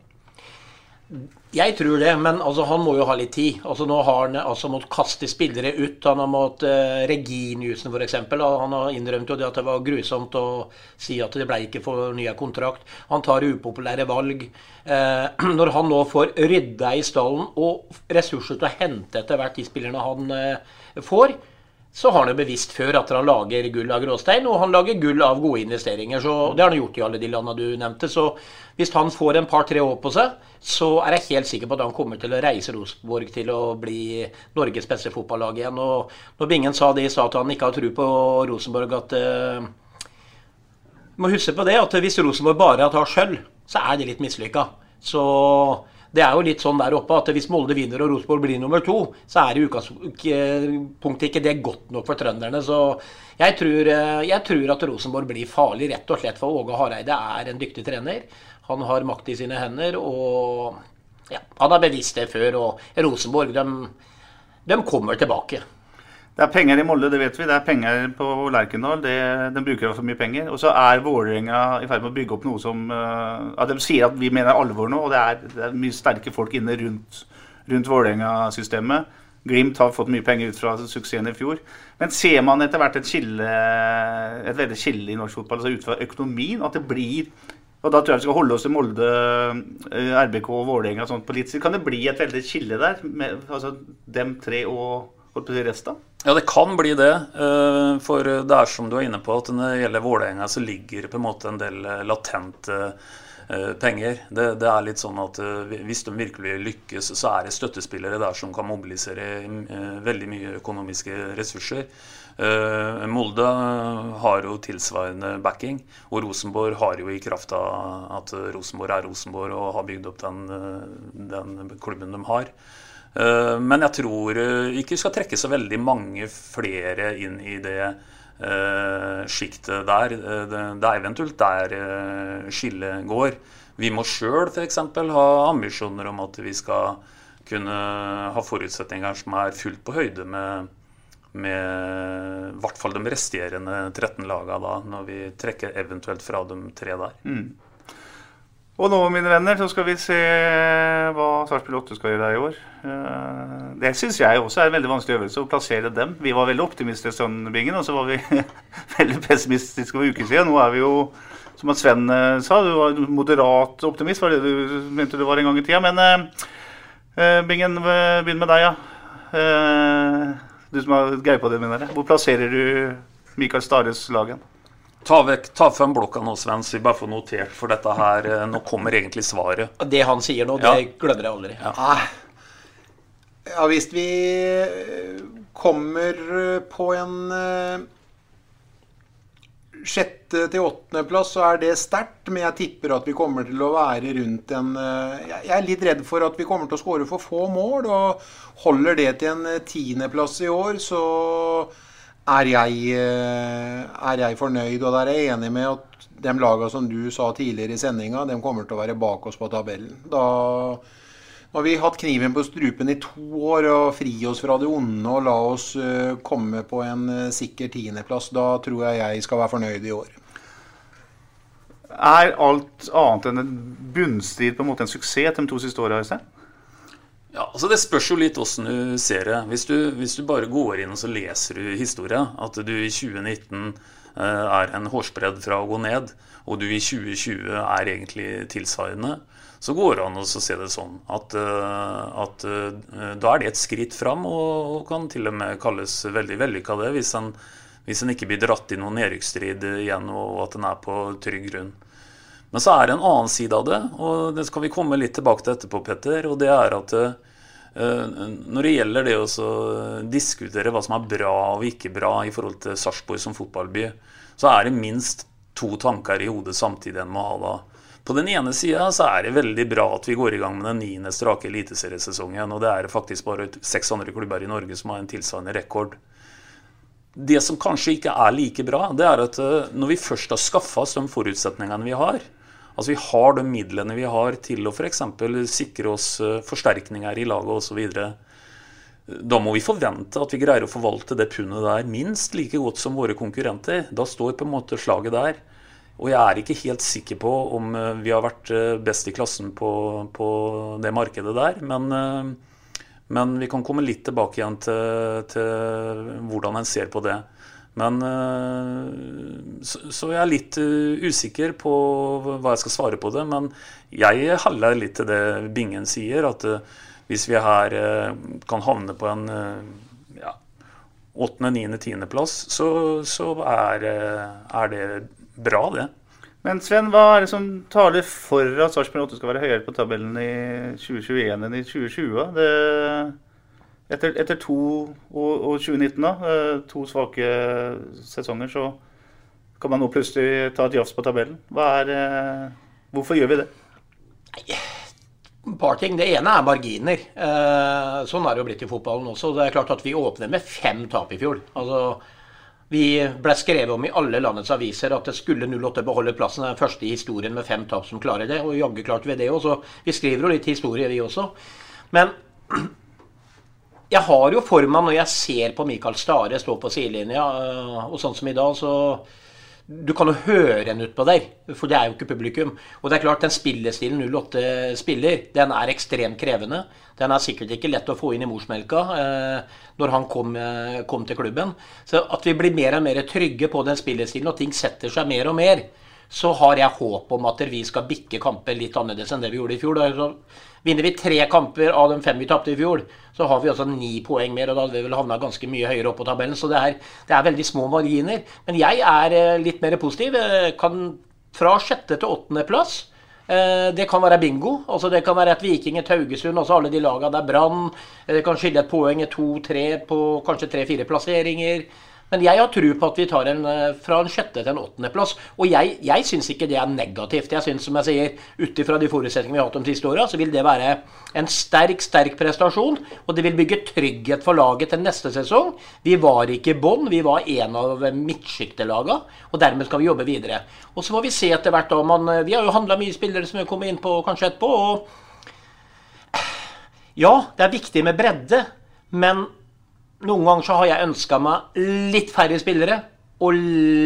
Jeg tror det, men altså, han må jo ha litt tid. Altså, nå har han altså, måttet kaste spillere ut. Han har måttet uh, Reginiussen f.eks. Han har innrømt jo det at det var grusomt å si at det ble ikke fornya kontrakt. Han tar upopulære valg. Eh, *clears throat* når han nå får rydda i stallen og ressurser til å hente etter hvert de spillerne han eh, får, så har han jo bevisst før at han lager gull av gråstein, og han lager gull av gode investeringer. så Det har han gjort i alle de landene du nevnte. Så hvis han får en par-tre år på seg, så er jeg helt sikker på at han kommer til å reise Rosenborg til å bli Norges beste fotballag igjen. Og når Bingen sa det i stad, at han ikke har tro på Rosenborg, at uh, må huske på det at hvis Rosenborg bare tar sølv, så er det litt mislykka. Så det er jo litt sånn der oppe at hvis Molde vinner og Rosenborg blir nummer to, så er i utgangspunktet ikke det godt nok for trønderne. Så jeg tror, eh, jeg tror at Rosenborg blir farlig, rett og slett for Åge Hareide er en dyktig trener. Han har makt i sine hender, og ja, han har bevisst det før. Og Rosenborg, de, de kommer tilbake. Det er penger i Molde, det vet vi. Det er penger på Lerkendal. den bruker for mye penger. Og så er Vålerenga i ferd med å bygge opp noe som uh, ja, De sier at vi mener alvor nå, og det er, det er mye sterke folk inne rundt, rundt Vålerenga-systemet. Glimt har fått mye penger ut fra suksessen i fjor. Men ser man etter hvert et skille, et veldig skille i norsk fotball, altså ut fra økonomien? At det blir og da tror jeg vi skal holde oss til Molde, eh, RBK og Vålerenga sånn på litt. Kan det bli et veldig skille der? Med, altså dem tre og holdt på å si resten? Ja, det kan bli det. Eh, for det er som du er inne på, at når det gjelder Vålerenga, så ligger det på en måte en del eh, latente eh, penger. Det, det, er litt sånn at hvis de virkelig lykkes, så er det støttespillere der som kan mobilisere veldig mye økonomiske ressurser. Molde har jo tilsvarende backing, og Rosenborg har jo i kraft av at Rosenborg er Rosenborg og har bygd opp den, den klubben de har. Eh, men jeg tror eh, ikke vi skal trekke så veldig mange flere inn i det uh, sjiktet der. Det er eventuelt der skillet går. Vi må sjøl f.eks. ha ambisjoner om at vi skal kunne ha forutsetninger som er fullt på høyde med, med i hvert fall de resterende 13 lagene da, når vi trekker eventuelt fra de tre der. Mm. Og nå, mine venner, så skal vi se hva Sarpsborg 8 skal gjøre i år. Eh, det syns jeg også er en veldig vanskelig øvelse å plassere dem. Vi var veldig optimistiske sånn, Bingen, og så var vi *laughs* veldig pessimistiske for uker siden. Nå er vi jo, som Sven eh, sa, du var moderat optimist, var det du mente du var en gang i tida. Men Bingen, begynn med deg, ja. Du som har greie på det, mener jeg. Hvor plasserer du Mikael Stares lagen? Ta, vekk, ta frem blokka nå, Sven, så vi bare får notert for dette her. Eh, nå kommer egentlig svaret. Det han sier nå, det ja. glemmer jeg aldri. Ja. Ah. ja, hvis vi eh, kommer på en sjette til åttendeplass, så er det sterkt. Men jeg tipper at vi kommer til å være rundt en Jeg er litt redd for at vi kommer til å skåre for få mål. Og holder det til en tiendeplass i år, så er jeg, eh, er jeg, fornøyd, og der er jeg enig med at de lagene som du sa tidligere i sendinga, de kommer til å være bak oss på tabellen. Da har vi hatt kniven på strupen i to år og fri oss fra det onde og la oss uh, komme på en uh, sikker tiendeplass. Da tror jeg jeg skal være fornøyd i år. Er alt annet enn en bunnstrid på en måte en suksess de to siste åra? Ja, altså Det spørs jo litt åssen du ser det. Hvis du, hvis du, bare går inn og så leser du historia, at du i 2019 eh, er en hårsbredd fra å gå ned, og du i 2020 er egentlig tilsvarende, så går det an å se det sånn at, uh, at uh, da er det et skritt fram, og, kan til og med kalles veldig vellykka det, hvis en, hvis en ikke blir dratt i noen nedrykksstrid igjen, og at en er på trygg grunn. Men så er det en annen side av det, og det skal vi komme litt tilbake til etterpå, Petter. Og det er at uh, når det gjelder det å diskutere hva som er bra og ikke bra i forhold til Sarpsborg som fotballby, så er det minst to tanker i hodet samtidig en må ha da. På den ene sida så er det veldig bra at vi går i gang med den niende strake eliteseriesesongen. Og det er faktisk bare seks andre klubber i Norge som har en tilsvarende rekord. det som kanskje ikke er like bra, det er at eh, når vi først har skaffa oss de forutsetningene vi har, altså vi har de midlene vi har til å f.eks. sikre oss eh, forsterkninger i laget osv., da må vi forvente at vi greier å forvalte det pundet der minst like godt som våre konkurrenter. Da står på en måte slaget der. Og jeg er ikke helt sikker på om eh, vi har vært best i klassen på, på det markedet der. Men men vi kan komme litt tilbake igjen til, til hvordan en ser på det. Men eh, så, jeg er litt eh, usikker på hva jeg skal svare på det. Men jeg heller litt til det Bingen sier, at eh, hvis vi her kan havne på en ja, åttende, niende, tiendeplass, så, så er, er det bra, det. Men Sven, hva er det som taler for at Sarpsborg 8 skal være høyere på tabellen i 2021 enn i 2020? Det, etter, etter, to og, og 2019, da, eh, to svake sesonger, så kan man nå plutselig ta et jafs på tabellen. Er, eh, hvorfor gjør vi det? Et par ting. Det ene er marginer. Eh, sånn er det jo blitt i fotballen også. Det er klart at vi åpner med fem tap i fjor. Altså vi ble skrevet om i alle landets aviser at det skulle 08 beholde plassen. Den første i historien med fem tap som klarer det. Og jaggu klarte vi det også. Vi skriver jo litt historie, vi også. Men jeg har jo for meg, når jeg ser på Mikael Stare stå på sidelinja, øh, og sånn som i dag, så du kan jo høre en utpå der, for det er jo ikke publikum. Og det er klart, den spillestilen 08 spiller, den er ekstremt krevende. Den er sikkert ikke lett å få inn i morsmelka eh, når han kom, eh, kom, til klubben. Så at vi blir mer og mer trygge på den spillestilen, og ting setter seg mer og mer, så har jeg håp om at vi skal bikke kamper litt annerledes enn det vi gjorde i fjor. Da. Vinner vi tre kamper av de fem vi tapte i fjor, så har vi altså ni poeng mer. og Da hadde vi vel havna ganske mye høyere opp på tabellen. Så det er, det er veldig små marginer. Men jeg er eh, litt mer positiv. Eh, kan fra sjette til åttendeplass. Eh, det kan være bingo. altså Det kan være et Viking, et Haugesund, også alle de lagene der Brann. Det kan skille et poeng, to-tre på kanskje tre-fire plasseringer. Men jeg har tro på at vi tar en eh, fra en sjette til en åttendeplass. Og jeg, jeg syns ikke det er negativt. Jeg syns, som jeg sier, ut ifra de forutsetningene vi har hatt de siste åra, så vil det være en sterk, sterk prestasjon. Og det vil bygge trygghet for laget til neste sesong. Vi var ikke i bånn, vi var en av midtsjiktelagene. Og dermed skal vi jobbe videre. Og så får vi se etter hvert da man eh, Vi har jo handla mye spillere som vi kommer inn på kanskje etterpå. og ja, det er viktig med bredde, men noen ganger så har jeg ønska meg litt færre spillere og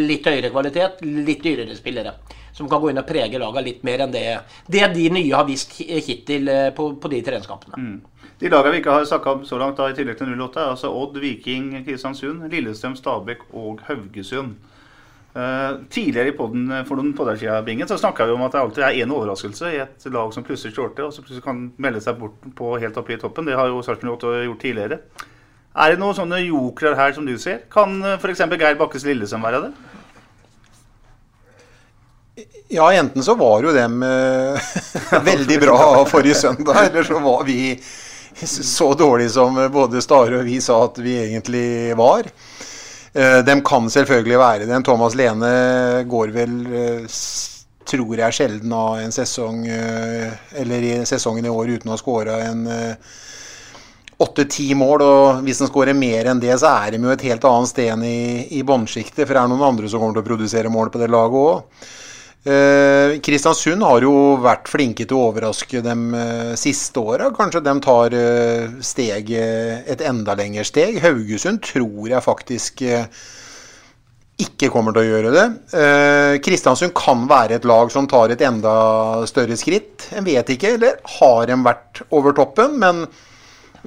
litt høyere kvalitet, litt dyrere spillere. Som kan gå inn og prege laga litt mer enn det, det de nye har vist hittil eh, på, på de treningskampene. Mm. De lagene vi ikke har snakka om så langt, da, i tillegg til 08, er altså Odd, Viking, Kristiansund, Lillestrøm, Stabæk og Haugesund. Uh, tidligere i podden for noen podder siden så snakka vi om at det alltid er én overraskelse i et lag som plutselig shorter, og så plutselig kan melde seg bort på helt oppe i toppen. Det har jo Sarpsborg 8 gjort tidligere. Er det noen sånne jokere her som du ser? Kan eh, f.eks. Geir Bakkes Lillesøm være det? Ja, enten så var jo dem eh, *laughs* veldig bra forrige søndag, eller så var vi så dårlige som både Stare og vi sa at vi egentlig var. Eh, dem kan selvfølgelig være det. Thomas Lene går vel, tror jeg, sjelden av en sesong, eller i sesongen i år uten å ha skåra en eh, åtte-ti mål, og hvis han skårer mer enn det, så er de jo et helt annet sted enn i, i båndsjiktet. For det er noen andre som kommer til å produsere mål på det laget òg. Eh, Kristiansund har jo vært flinke til å overraske de eh, siste åra. Kanskje de tar eh, steget et enda lengre steg. Haugesund tror jeg faktisk eh, ikke kommer til å gjøre det. Eh, Kristiansund kan være et lag som tar et enda større skritt. En vet ikke, eller har en vært over toppen? men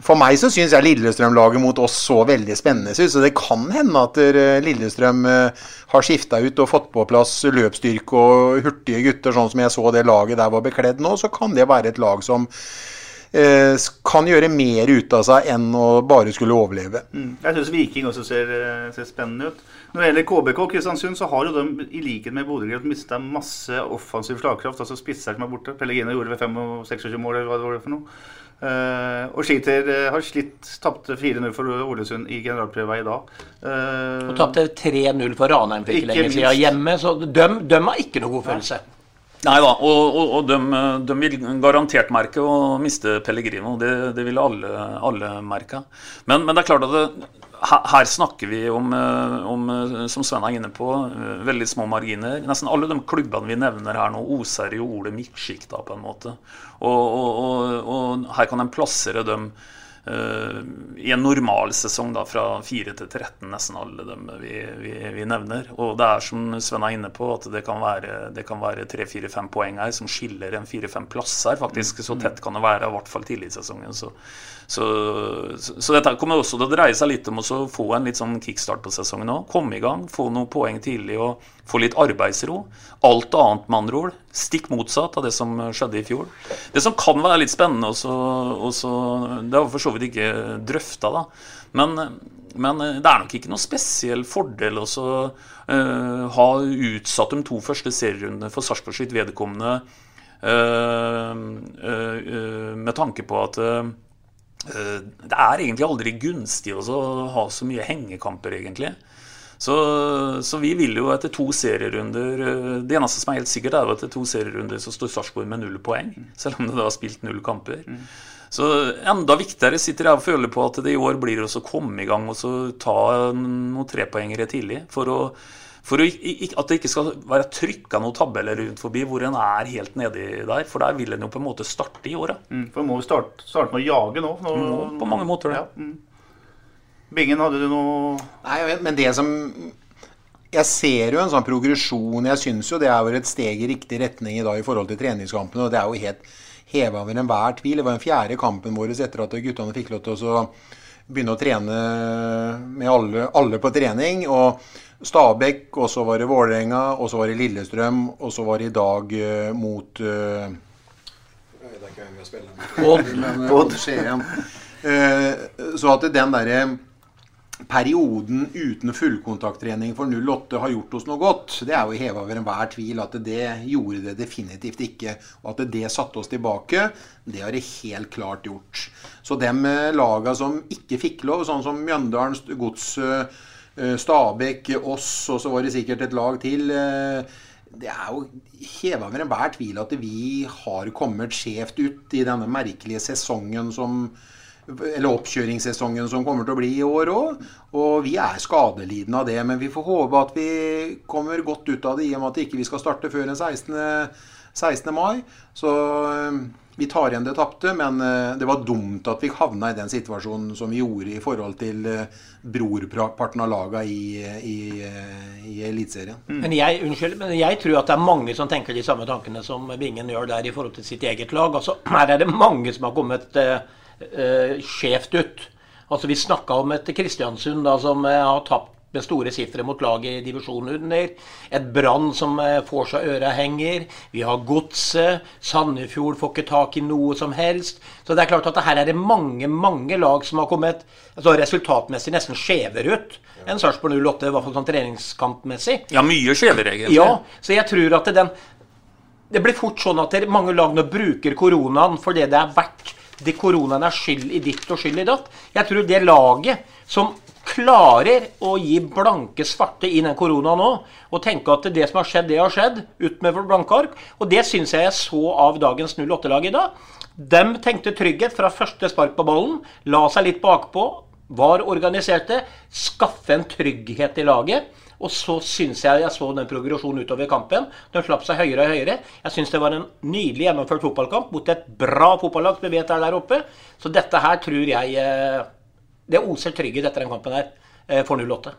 for meg så syns jeg Lillestrøm-laget mot oss så veldig spennende ut. Så det kan hende at eh, Lillestrøm eh, har skifta ut og fått på plass løpsstyrke og hurtige gutter, sånn som jeg så det laget der var bekledd nå. Så kan det være et lag som eh, kan gjøre mer ut av seg enn å bare skulle overleve. Mm. Jeg syns Viking også ser, eh, ser, spennende ut. Når det gjelder KBK og Kristiansund, så har jo de i likhet med Bodø-Glimt mista masse offensiv slagkraft. Altså spisser som er borte. Pellegrino gjorde ved 25 mål, eller hva det var for noe. Uh, og Skiter uh, har slitt. Tapte 4-0 for Ålesund i generalprøva i dag. Uh, og tapte 3-0 for Ranheim for ikke, ikke lenge siden hjemme. Så døm, døm har ikke noe god følelse. Nei da, og, og, og de, de, vil garantert merke å miste Pellegrino. Det, det vil alle, alle merke. Men, men, det er klart at det, her, snakker vi om, om, som Sven er inne på, veldig små marginer. Nesten alle de klubbene vi nevner her nå, oser jo ordet midtsjikta på en måte. Og, og her kan en plassere dem Uh, I en normal sesong da, fra 4 til 13, nesten alle dem vi, vi, vi, nevner. Og det er som Sven er inne på, at det kan være, være 3-4-5 poeng her som skiller en 4-5 plasser, faktisk. Så tett kan det være, i hvert fall tidlig i sesongen. Så, så, så, så, dette kommer også til å dreie seg litt om å få en litt sånn kickstart på sesongen òg. Komme i gang, få noen poeng tidlig og få litt arbeidsro. Alt annet, med andre ord, stikk motsatt av det som skjedde i fjor. Det som kan være litt spennende, også, også, det har vi for så vidt ikke drøfta, da. Men, men, det er nok ikke noe spesiell fordel å uh, ha utsatt de to første serierundene for Sarpsborg sitt vedkommende uh, uh, med tanke på at det er egentlig aldri gunstig å ha så mye hengekamper, egentlig. Så, så, vi vil jo etter to serierunder eh, Det eneste som er helt sikkert, er at etter to serierunder så står Sarpsborg med null poeng. Selv om det da har spilt null kamper. Mm. Så enda viktigere sitter jeg og føler på at det i år blir å komme i gang og så ta noen trepoengere tidlig. For, å, for at det ikke skal være trykka noen tabeller rundt forbi hvor en er helt nedi der. For der vil en jo på en måte starte i året. Mm, for må vi starte, starte, med å jage nå? nå må, på mange måter, det. Ja, mm. Bingen, hadde du noe Nei, men det som Jeg ser jo en sånn progresjon. Jeg syns jo det er et steg i riktig retning i dag i forhold til treningskampene. Og det er jo helt heva over enhver tvil. Det var den fjerde kampen vår etter at guttene fikk lov til å begynne å trene med alle, alle på trening. og Stabæk, og så var det Vålerenga, og så var det Lillestrøm, og så var det i dag uh, mot uh, Jeg vet ikke hvem vi har spilt mot. Odd. *laughs* Skien. Uh, så at den derre perioden uten fullkontakttrening for 08 har gjort oss noe godt, det er jo heva over enhver tvil at det gjorde det definitivt ikke. Og at det satte oss tilbake, det har det helt klart gjort. Så de laga som ikke fikk lov, sånn som Mjøndalens Gods, eh, Stabæk, oss, og så var det sikkert et lag til eh, det er jo heva over enhver tvil at vi har kommet skjevt ut i denne merkelige sesongen som eller oppkjøringssesongen som kommer til å bli i år òg. Og vi er skadelidende av det. Men vi får håpe at vi kommer godt ut av det i og med at vi ikke skal starte før den 16. 16. mai. Så eh, vi tar igjen det tapte, men eh, det var dumt at vi havna i den situasjonen som vi gjorde i forhold til eh, brorparten av laga i, i, i Eliteserien. Mm. Men, jeg, unnskyld, men jeg tror at det er mange som tenker de samme tankene som Bingen gjør der i forhold til sitt eget lag. Altså, *clears throat* her er det mange som har kommet uh, uh, skjevt ut. Altså Vi snakka om et Kristiansund da, som uh, har tapt med store sifre mot laget i divisjonen under. Et Brann som uh, får seg ørehenger. Vi har Godset. Sandefjord får ikke tak i noe som helst. Så det er klart at her er det mange mange lag som har kommet altså resultatmessig nesten skjevere ut enn Sarpsborg 08, i hvert fall sånn treningskampmessig. Ja, mye skjevere, egentlig. Ja, så jeg tror at den det blir fort sånn at mange lag nå bruker koronaen for det det er verdt det koronaen er skyld i ditt og skyld i datt. Jeg tror det laget som klarer å gi blanke svarte i den koronaen nå, og tenke at det som har skjedd, det har skjedd, ut med blanke ark. Og det syns jeg jeg så av dagens 08-lag i dag. De tenkte trygghet fra første spark på ballen, la seg litt bakpå, var organiserte, skaffe en trygghet i laget. Og så syns jeg jeg så den progresjonen utover kampen. Den slapp seg høyere og høyere. Jeg syns det var en nydelig gjennomført fotballkamp mot et bra fotballag som vi vet er der oppe. Så dette her tror jeg eh, Det oser trygghet etter den kampen her eh, for 08.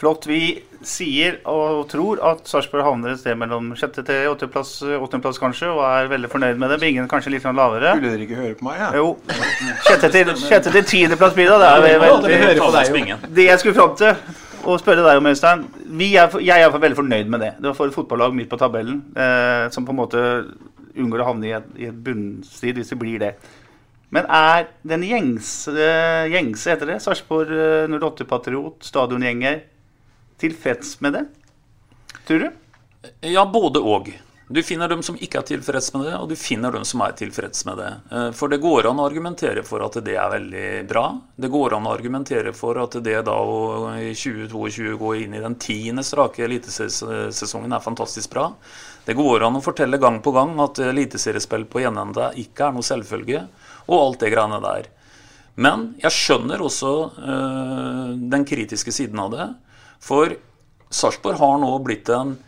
Flott. Vi sier og tror at Sarpsborg havner et sted mellom 6. til 8. plass, 8. plass kanskje, og er veldig fornøyd med det. Bingen kanskje litt lavere. Skulle dere ikke høre på meg? Ja? Jo. 6. til, sjette til tiendeplass blir det. Det er veldig, det jeg skulle fram til å spørre deg om, Øystein. Er, jeg er veldig fornøyd med det. Det var for et fotballag midt på tabellen eh, som på en måte unngår å havne i et, i et bunnstrid hvis det blir det. Men er den gjengse, gjengse heter det, Sarpsborg 08-patriot, eh, stadiongjenger, tilfreds med det? Tror du? Ja, både og. Du finner dem som ikke er tilfreds med det, og du finner dem som er tilfreds med det. Eh, for det går an å argumentere for at det er veldig bra. Det går an å argumentere for at det da å i 2022 gå inn i den tiende strake elitesesongen er fantastisk bra. Det går an å fortelle gang på gang at eliteseriespill på gjenende ikke er noe selvfølge, og alt det greiene der. Men jeg skjønner også øh, den kritiske siden av det. For Sarpsborg har nå blitt en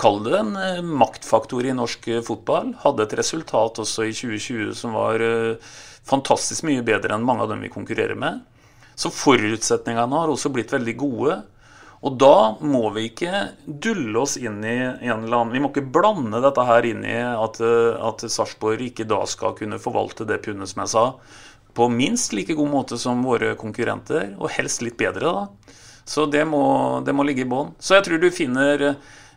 Kall det en eh, maktfaktor i norsk eh, fotball. Hadde et resultat også i 2020 som var eh, fantastisk mye bedre enn mange av dem vi konkurrerer med. Så forutsetningene har også blitt veldig gode. Og da må vi ikke dulle oss inn i en eller annen Vi må ikke blande dette her inn i at, at Sarpsborg ikke da skal kunne forvalte det pundet, som jeg sa, på minst like god måte som våre konkurrenter, og helst litt bedre, da. Så det må, det må ligge i bånn. Så jeg tror du finner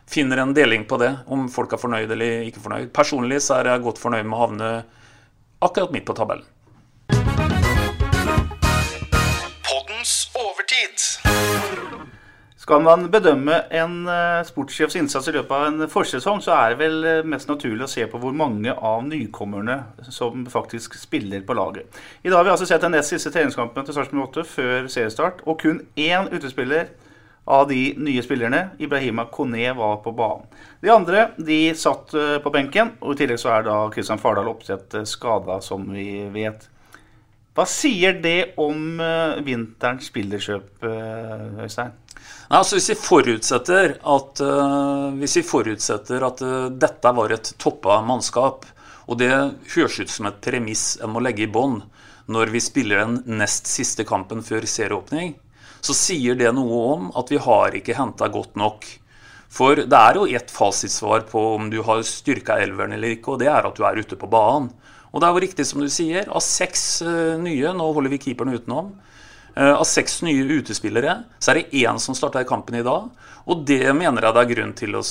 finner en deling på det, om folk er fornøyd eller ikke fornøyd. Personlig så er jeg godt fornøyd med å havne akkurat midt på tabellen. Skal man bedømme en uh, sportssjefs innsats i løpet av en forsesong, så er det vel uh, mest naturlig å se på hvor mange av nykommerne som faktisk spiller på laget. I dag har vi altså sett den nest siste treningskampen til Sarpsborg 8 før seriestart, og kun én utespiller av de nye spillerne. Ibrahima Kone var på banen. De andre de satt eh, på benken, og i tillegg så er da Kristian Fardal Opseth eh, skada, som vi vet. Hva sier det om vinterens spillerkjøp, uh, Øystein? Altså, hvis vi forutsetter at, uh, vi forutsetter at dette var et toppa mannskap, og det høres ut som et premiss en må legge i bånn når vi spiller den nest siste kampen før serieåpning, så sier det noe om at vi har ikke henta godt nok. For det er jo ett fasitsvar på om du har styrka elveren eller ikke, og det er at du er ute på banen. Og det er jo riktig som du sier, av seks uh, nye, nå holder vi keeperen utenom, uh, av seks nye utespillere, så er det én som starta i kampen i dag. Og det mener jeg det er grunn til å i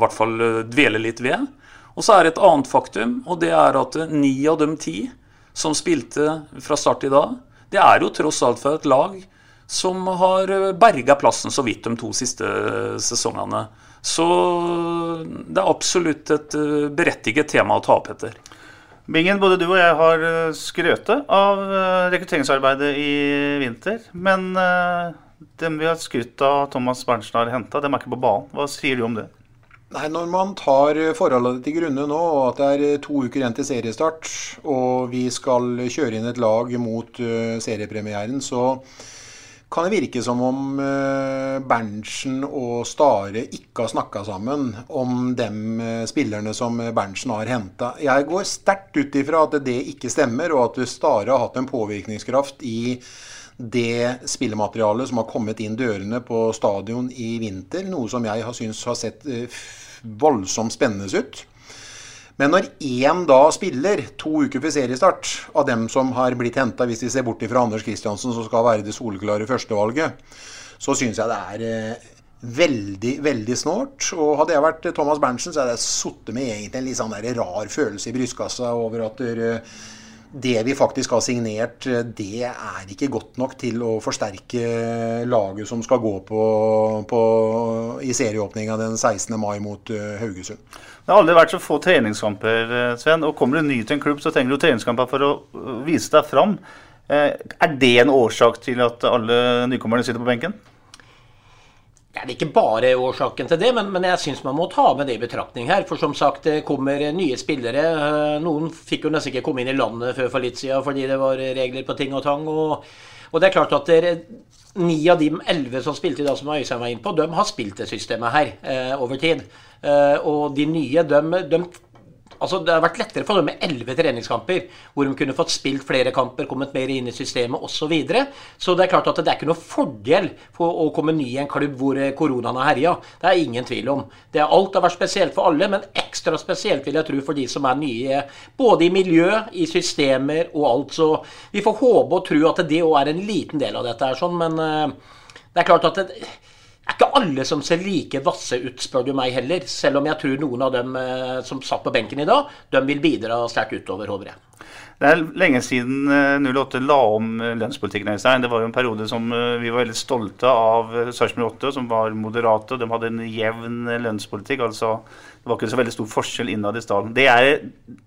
hvert fall dvele litt ved. Og så er det et annet faktum, og det er at ni av de ti som spilte fra start i dag, det er jo tross alt for et lag som har berga plassen så vidt de to siste sesongene. Så det er absolutt et eh, berettiget tema å ta opp etter. Bingen, både du og jeg har skrøtet skrøte av eh, rekrutteringsarbeidet i vinter. Men dem vi har skrytt av Thomas Berntsen har henta, dem er ikke på banen. Hva sier du om det? Nei, Når man tar forholdet til grunne nå, og at det er to uker igjen til seriestart, og vi skal kjøre inn et lag mot seriepremieren, så kan det virke som om uh, Berntsen og Stare ikke har snakka sammen om de uh, spillerne som Berntsen har henta. Jeg går sterkt ut ifra at det ikke stemmer, og at Stare har hatt en påvirkningskraft i det spillematerialet som har kommet inn dørene på stadion i vinter. Noe som jeg har syntes har sett eh, voldsomt spennende ut. Men når én da spiller to uker før seriestart, av dem som har blitt henta, hvis vi ser bort fra Anders Kristiansen, som skal være det soleklare førstevalget, så syns jeg det er eh, veldig, veldig snålt. Og hadde jeg vært Thomas Berntsen, så hadde jeg sittet med egentlig en litt sånn rar følelse i brystkassa over at det vi faktisk har signert, det er ikke godt nok til å forsterke laget som skal gå på, på i serieåpninga den 16. mai mot Haugesund. Det har aldri vært så få treningskamper, eh, Sven. Og kommer du ny til en klubb, så trenger du treningskamper for å eh, vise deg fram. Er det en årsak til at alle nykommerne sitter på benken? Det er ikke bare årsaken til det, men, men jeg syns man må ta med det i betraktning her. For som sagt, det kommer nye spillere. Eh, noen fikk jo nesten ikke komme inn i landet før for litt siden fordi det var regler på ting og tang. Og, og det er klart at dere, ni av de elleve som spilte i dag, som Øystein var inne på, de har spilt det systemet her eh, over tid. Eh, og de nye, de, de Altså, det har vært lettere for dem med elleve treningskamper, hvor de kunne fått spilt flere kamper, kommet mer inn i systemet osv. Så, videre. så det er klart at det er ikke noe fordel for å komme ny i en klubb hvor eh, koronaen har herja. Det er ingen tvil om. Det er alt har vært spesielt for alle, men ekstra spesielt vil jeg tro for de som er nye. Både i miljø, i systemer og alt. Så vi får håpe og tro at det òg er en liten del av dette. her sånn, Men uh, det er klart at det, Det er ikke alle som ser like vasse ut, spør du meg heller. Selv om jeg tror noen av dem eh, som satt på benken i dag, de vil bidra sterkt utover, håper jeg. Det er lenge siden eh, 08 la om eh, lønnspolitikken. Øystein. Det var jo en periode som eh, vi var veldig stolte av eh, Sarpsborg 8, som var moderate. De hadde en jevn eh, lønnspolitikk. altså Det var ikke så veldig stor forskjell innad i staden. Det er,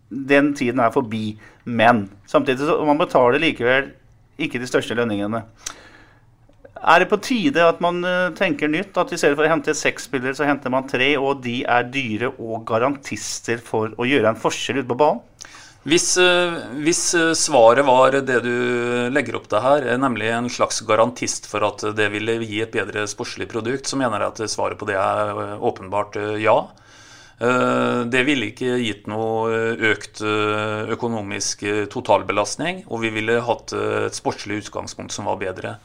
den tiden er forbi. Men samtidig så man betaler likevel ikke de største lønningene. Er det på tide at man eh, tenker nytt? At i stedet for å hente seks spillere, så henter man tre, og de er dyre og garantister for å gjøre en forskjell ute på banen? Hvis, eh, hvis eh, svaret var det du legger opp til her, nemlig en slags garantist for at det ville gi et bedre sportslig produkt, så mener jeg at svaret på det er åpenbart ja. Det ville ikke gitt noe økt økonomisk totalbelastning, og vi ville hatt et sportslig utgangspunkt som var bedre.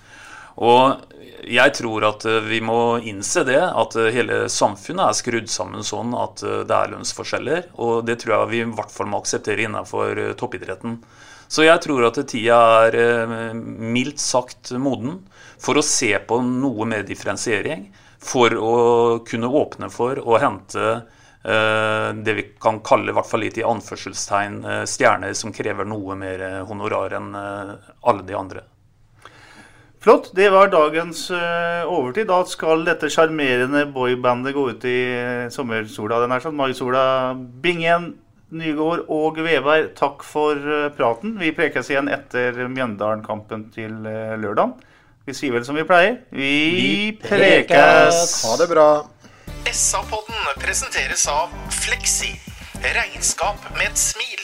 Og jeg tror at eh, vi må innse det, at eh, hele samfunnet er skrudd sammen sånn at eh, det er lønnsforskjeller. Og det tror jeg vi i hvert fall må akseptere innenfor toppidretten. Så jeg tror at tida er mildt sagt moden for å se på noe mer differensiering. For å kunne åpne for å hente det vi kan kalle, i hvert fall litt i anførselstegn, stjerner som krever noe mer honorar enn alle de andre. Flott. Det var dagens eh, overtid. Da skal dette sjarmerende boybandet gå ut i eh, sommersola. Den er sånn maisola. Bingen, Nygård og Veberg, takk for eh, praten. Vi prekes igjen etter Mjøndalen-kampen til uh, lørdag. Vi sier vel som vi pleier. Vi, prekes! Ha det bra. SA-podden presenteres av Fleksi. Regnskap med et smil.